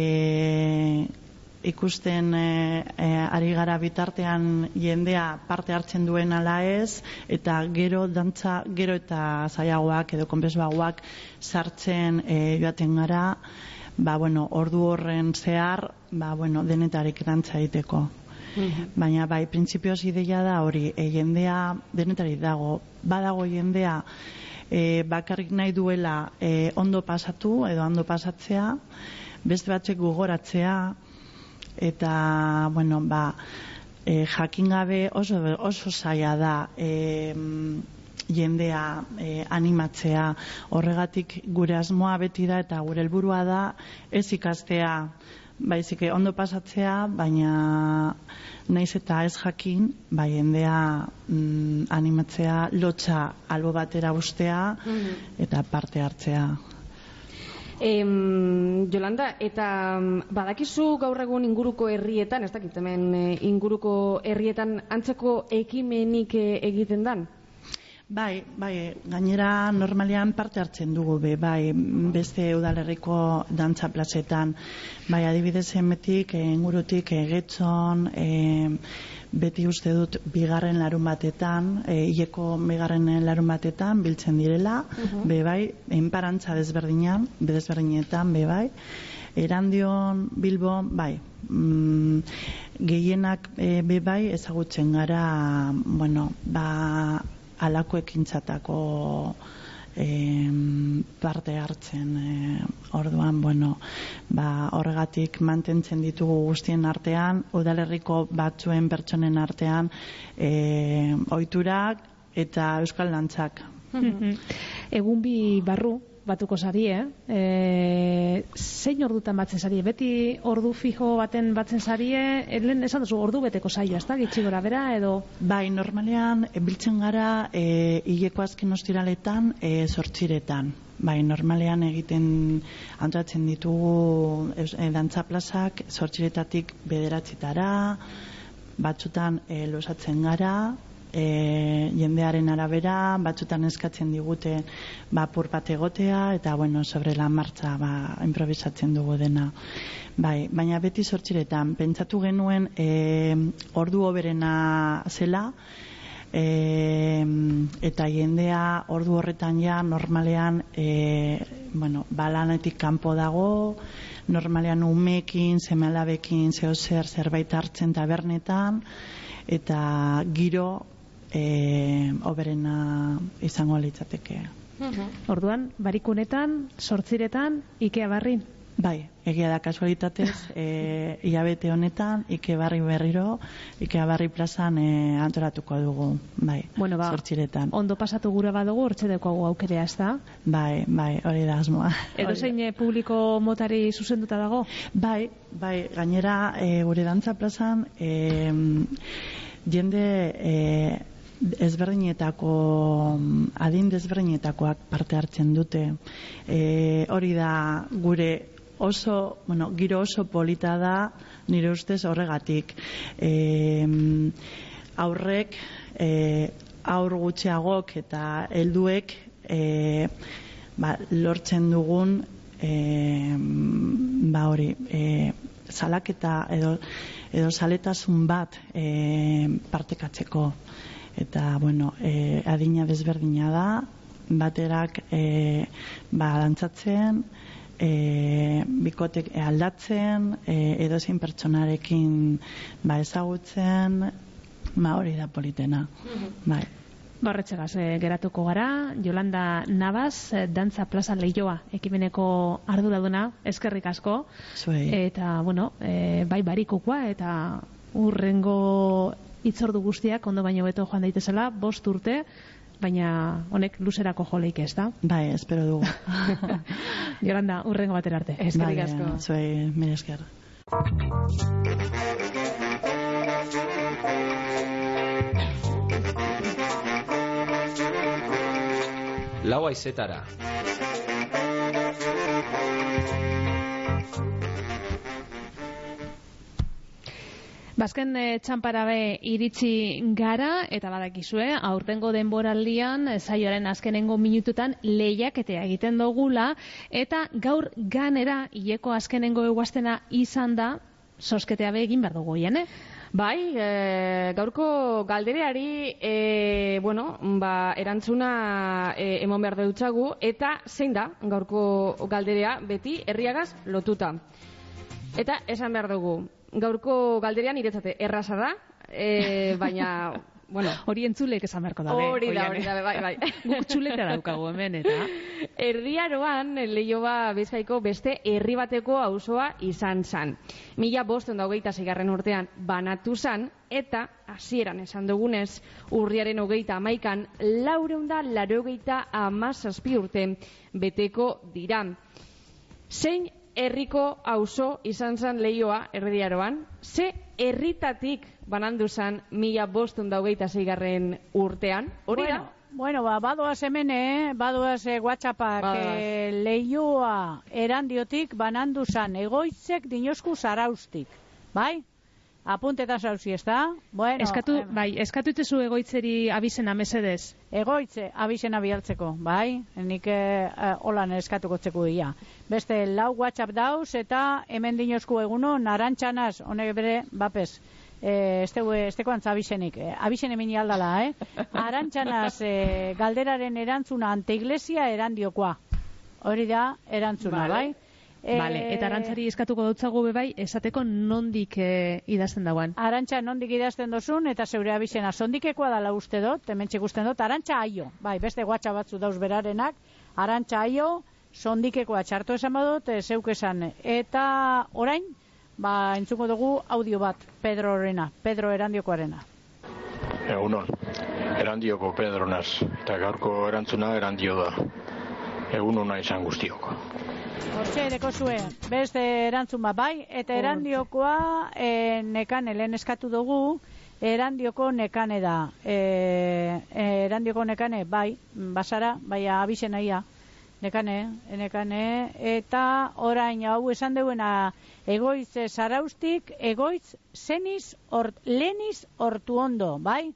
ikusten e, e, ari gara bitartean jendea parte hartzen duen ala ez eta gero dantza gero eta zaiagoak edo konpesbagoak sartzen e, joaten gara. Ba, bueno, ordu horren zehar ba, bueno, denetarik dantza egiteko Baina bai, printzipioz ideia da hori, e, jendea denetari dago, badago jendea e, bakarrik nahi duela e, ondo pasatu edo ondo pasatzea, beste batzek gogoratzea, eta, bueno, ba, e, jakin gabe oso, oso zaila da e, jendea e, animatzea. Horregatik gure asmoa beti da eta gure helburua da ez ikastea baizik ondo pasatzea, baina naiz eta ez jakin, bai jendea mm, animatzea lotxa albo batera ustea eta parte hartzea. Em, Jolanda, eta mm, badakizu gaur egun inguruko herrietan, ez dakit hemen eh, inguruko herrietan antzeko ekimenik eh, egiten dan? Bai, bai, gainera normalean parte hartzen dugu be, bai, beste udalerriko dantza plazetan, bai, adibidez emetik, ingurutik, egetzon, e, beti uste dut bigarren larun batetan, e, ieko bigarren larun batetan biltzen direla, be bai, enparantza desberdinan, be desberdinetan, be bai, Erandion Bilbo, bai, mm, gehienak e, be bai ezagutzen gara, bueno, ba, alako ekintzatako em, parte hartzen e, orduan, bueno, ba, horregatik mantentzen ditugu guztien artean, udalerriko batzuen pertsonen artean e, oiturak eta euskal dantzak. Egun bi barru, batuko sarie, e, zein ordutan batzen sarie? Beti ordu fijo baten batzen sarie, lehen esan duzu ordu beteko saio, ez da, gitxi gora bera, edo? Bai, normalean, biltzen gara, e, hileko azken ostiraletan, e, sortziretan. Bai, normalean egiten antolatzen ditugu e, dantza plazak, sortziretatik bederatzitara, batzutan e, losatzen gara, e, jendearen arabera, batzutan eskatzen digute ba, pur bat egotea, eta bueno, sobre la martza ba, improvisatzen dugu dena. Bai, baina beti sortxiretan, pentsatu genuen e, ordu oberena zela, e, eta jendea ordu horretan ja normalean e, bueno, balanetik kanpo dago normalean umekin, semalabekin zeo zer zerbait hartzen tabernetan eta giro e, oberena izango litzateke Orduan, barikunetan, sortziretan, Ikea barrin. Bai, egia da kasualitatez, e, hilabete honetan, Ike barri berriro, Ikea barri plazan e, antolatuko dugu, bai, Bueno, ba, sortxiretan. ondo pasatu gure badugu, hortxe dekoago aukerea, ez da? Bai, bai, hori da asmoa. Edo zein eh, publiko motari zuzenduta dago? Bai, bai, gainera e, gure dantza plazan e, jende e, ezberdinetako adin desberdinetakoak parte hartzen dute. E, hori da gure oso, bueno, giro oso polita da nire ustez horregatik. E, aurrek e, aur gutxiagok eta helduek e, ba, lortzen dugun e, ba hori e, salaketa edo edo saletasun bat e, partekatzeko eta bueno e, adina desberdina da baterak e, ba dantzatzen e, bikotek aldatzen e, edozein pertsonarekin ba ezagutzen ba hori da politena bai Borretxegaz e, geratuko gara, Jolanda Navas, e, Dantza Plaza Leioa, ekimeneko arduraduna, eskerrik asko. Zuei. Eta, bueno, e, bai barikokoa, eta urrengo itzordu guztiak ondo baino beto joan daitezela, bost urte, baina honek luzerako joleik ez da. Bai, espero dugu. Jolanda, urrengo batera arte. Eskerrik asko. Zuei, mire esker. Lau aizetara. Bazken e, txamparabe iritsi gara, eta badakizue, aurtengo denboraldian, eh, saioaren azkenengo minututan, lehiaketea egiten dugula, eta gaur ganera, hileko azkenengo eguaztena izan da, sosketea be egin behar dugu, jene? Bai, e, gaurko galdereari, e, bueno, ba, erantzuna e, emon behar dutxagu, eta zein da gaurko galderea beti herriagaz lotuta. Eta esan behar dugu, gaurko galderean iretzate erraza da, e, baina, bueno... Hori entzulek esan beharko da, Hori da, hori da, bai, bai. Guk txuleta daukagu hemen, eta... Erdiaroan, lehioba bizkaiko beste herri bateko auzoa izan zan. Mila bosten hogeita zigarren urtean banatu zan, eta hasieran esan dugunez, urriaren hogeita amaikan, laureunda larogeita amazazpi urte beteko dira. Zein herriko auzo izan zan lehioa erdiaroan, ze herritatik banandu zan mila bosten hogeita zigarren urtean, hori da? Bueno, Bueno, ba, badoaz hemen, eh? badoaz eh, WhatsAppak eh, leioa erandiotik banandu zan egoitzek dinosku zaraustik. Bai? Apuntetan zauzi, ez da? Bueno, eskatu, em, bai, eskatu itezu egoitzeri abizena mesedez. Egoitze, abizena bihartzeko, bai? Nik eh, holan eskatuko txeku ia. Beste lau WhatsApp dauz eta hemen dinosku eguno narantxanaz, honek bere, bapes, eh, esteu, esteko antza abizenik. Eh, abizen emini aldala, eh? Arantxanaz eh, galderaren erantzuna ante iglesia erandiokoa. Hori da, erantzuna, Vale. bai? Vale, eta arantzari eskatuko dutzagu be bai, esateko nondik e, idazten dauan. Arantxa nondik idazten dozun, eta zeure abizena sondikekoa dala uste dut, hemen ikusten dut, arantxa aio. Bai, beste guatxa batzu dauz berarenak, arantxa aio, sondikekoa txarto esan badut, e, zeuk esan. Eta orain, ba, entzuko dugu audio bat, Pedro Orena, Pedro Erandiokoarena. Egunon, erandioko Pedro naz, eta gaurko erantzuna erandio da. Egun ona izan guztiok. Hortxe edeko zuen, beste erantzun bat bai, eta erandiokoa e, nekane, lehen eskatu dugu, erandioko nekane da. E, erandioko nekane, bai, basara, bai, abizena ia, nekane, nekane, eta orain hau esan deuena egoitz eh, zaraustik, egoitz zeniz, or, leniz hortu ondo, bai?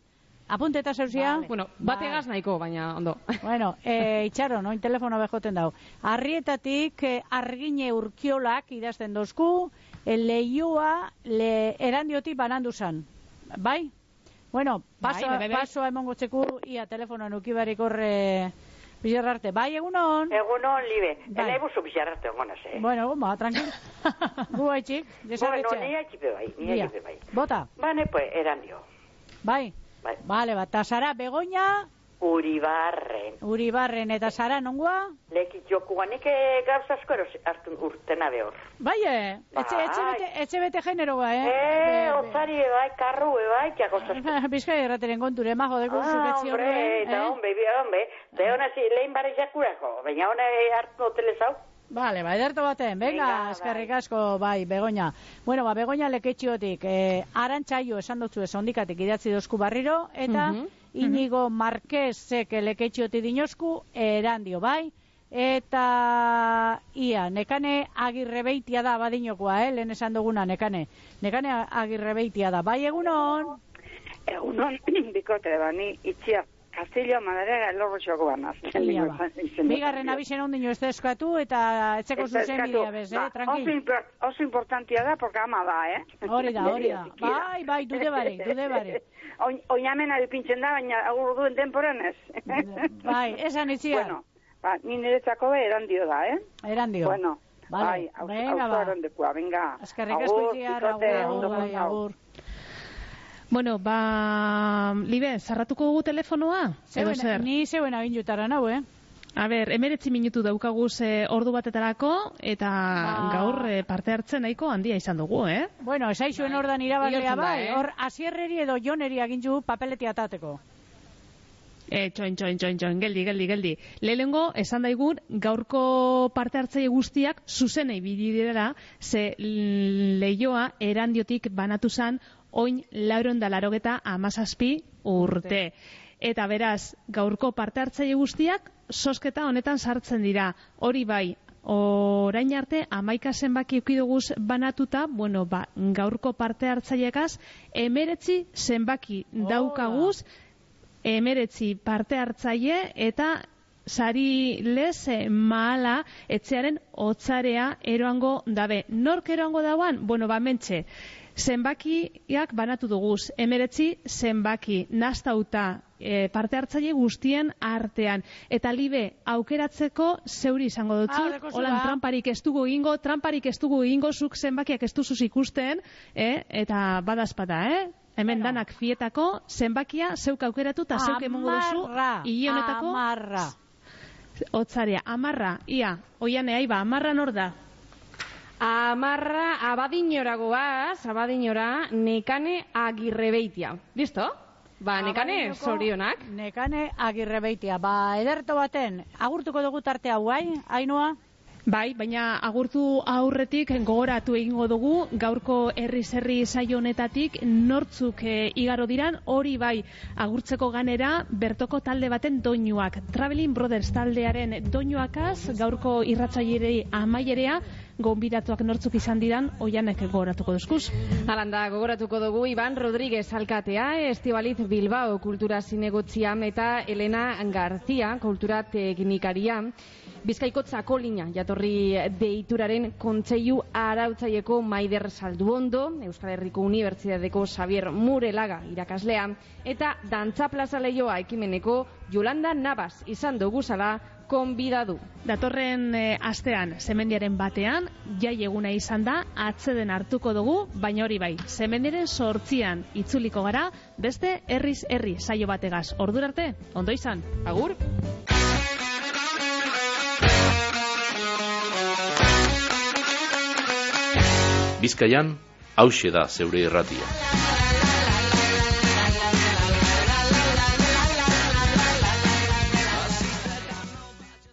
Apunteta zeuzia? Bueno, bategaz nahiko, baina ondo. Bueno, e, itxaron, oin telefono bejoten dau. Arrietatik e, argine urkiolak idazten dozku, e, leioa le, erandiotik banandu zan. Bai? Bueno, paso, Bai, bai, bai. pasoa emongo txeku, ia telefonoan ukibarik horre bizarrarte. Bai, egunon? Egunon, libe. Bai. Bai. Ebu bizarrarte ongonaz, eh? Bueno, ba, tranquil. Gu haitxik, Bueno, desarretxea. ni haitxipe bai, ni Ia. haitxipe bai. Bota, Bane, pues, erandio. bai? Bai. Vale, bat, Sara Begoña, Uribarren. Uribarren eta Sara nongoa? Leki jokuan, nik eh, gauza asko eros hartu urtena behor. Bai, eh? Etxe, Bai. etxe, bete, etxe bete generoa, eh? Eh, otzari bai, karru bai, ja gauza asko. Bizkai errateren konture, majo, deko Ah, hombre, horre, eta eh? hombre, hombre, te hona zi, lehin bare jakurako, baina hona hartu hoteles hau. Vale, bai, ederto baten, venga, Venga, eskerrik asko, bai, Begoña. Bueno, ba, Begoña leketxiotik, eh, arantxaio esan dutzu ez ondikatik idatzi dozku barriro, eta Mhm, inigo Marquezek leketxioti dinosku erandio, bai? Eta ia, nekane agirrebeitia da badinokoa, eh? lehen esan duguna, nekane. Nekane agirrebeitia da, bai egunon? Egunon, bikote, bani, itxia, Kastillo Madera elorro txoko ba. Bigarren abixen ondino ez da eskatu eta etzeko zuzen bidea bez, eh? Ba, Tranquil. impor, oso importantia da, porque ama da, eh? Hori da, hori da. Bai, bai, dude bare, dude bare. Oin, oinamena dipintzen da, baina agur duen temporan ez. Bai, esan itziar. Bueno, ba, ni niretzako be erandio da, eh? Erandio. Bueno, Vale, bai, venga, ba. hau venga. Eskerrik asko bikote, agur, agur. Bueno, ba, Libe, zarratuko dugu telefonoa? Edo Zeuen, zer? ni zeuen agindutara nau, eh? A ber, emeretzi minutu daukaguz eh, ordu batetarako, eta Ba. gaur eh, parte hartzen nahiko handia izan dugu, eh? Bueno, esaizuen ordan igertzen da, bai, eh? hor asierreri edo joneri agindu papeletia atateko. E, txoin, txoin, txoin, txoin, geldi, geldi, geldi. Lehenengo, esan daigun, gaurko parte hartzaile guztiak zuzenei bidirera, ze leioa erandiotik banatu zan, oin lauron da larogeta amazazpi urte. Eta beraz, gaurko parte hartzaile guztiak, sosketa honetan sartzen dira. Hori bai, orain arte amaika zenbaki ukiduguz banatuta, bueno, ba, gaurko parte hartzaileekaz, emeretzi zenbaki daukaguz, emeretzi parte hartzaile eta sari lez eh, mahala etxearen otzarea eroango dabe. Nork eroango dauan? Bueno, ba, mentxe, zenbakiak banatu duguz, emeretzi zenbaki, nastauta e, parte hartzaile guztien artean. Eta libe, aukeratzeko zeuri izango Ah, dutzu, dekozu holan ba. tramparik ez dugu ingo, tramparik ez dugu ingo, zuk zenbakiak ez duzuz ikusten, eh? eta badazpada, eh? Hemen danak fietako, zenbakia zeuk aukeratu eta zeuk emongo duzu, honetako, amarra. otzarea, amarra, ia, oian aiba, amarra nor da? Amarra abadinora goaz, abadinora, nekane agirrebeitia. Listo? Ba, nekane, zorionak. Nekane agirrebeitia. Ba, ederto baten, agurtuko dugu tarte hau, bai? Ainhoa? Bai, baina agurtu aurretik gogoratu egingo dugu gaurko herri herri saio honetatik nortzuk e, igaro diran hori bai agurtzeko ganera bertoko talde baten doinuak Traveling Brothers taldearen doinuakaz gaurko irratsailere amaierea gonbidatuak nortzuk izan diran oianek gogoratuko duzkuz. Alanda, gogoratuko dugu Iban Rodríguez alkatea, Estibaliz Bilbao kultura zinegotziam eta Elena Garzia kultura teknikaria. Bizkaiko txakolina jatorri deituraren kontseilu arautzaieko Maider Salduondo, Euskal Herriko Unibertsitateko Xavier Murelaga irakaslea, eta Dantza Plaza Leioa ekimeneko Yolanda Navas izan dugu zala konbidadu. Datorren eh, astean, zemendiaren batean, jai eguna izan da, atzeden hartuko dugu, baina hori bai, zemendiaren sortzian itzuliko gara, beste herriz herri saio bategaz. Ordurarte, ondo izan, agur! Bizkaian, hause da zeure irratia.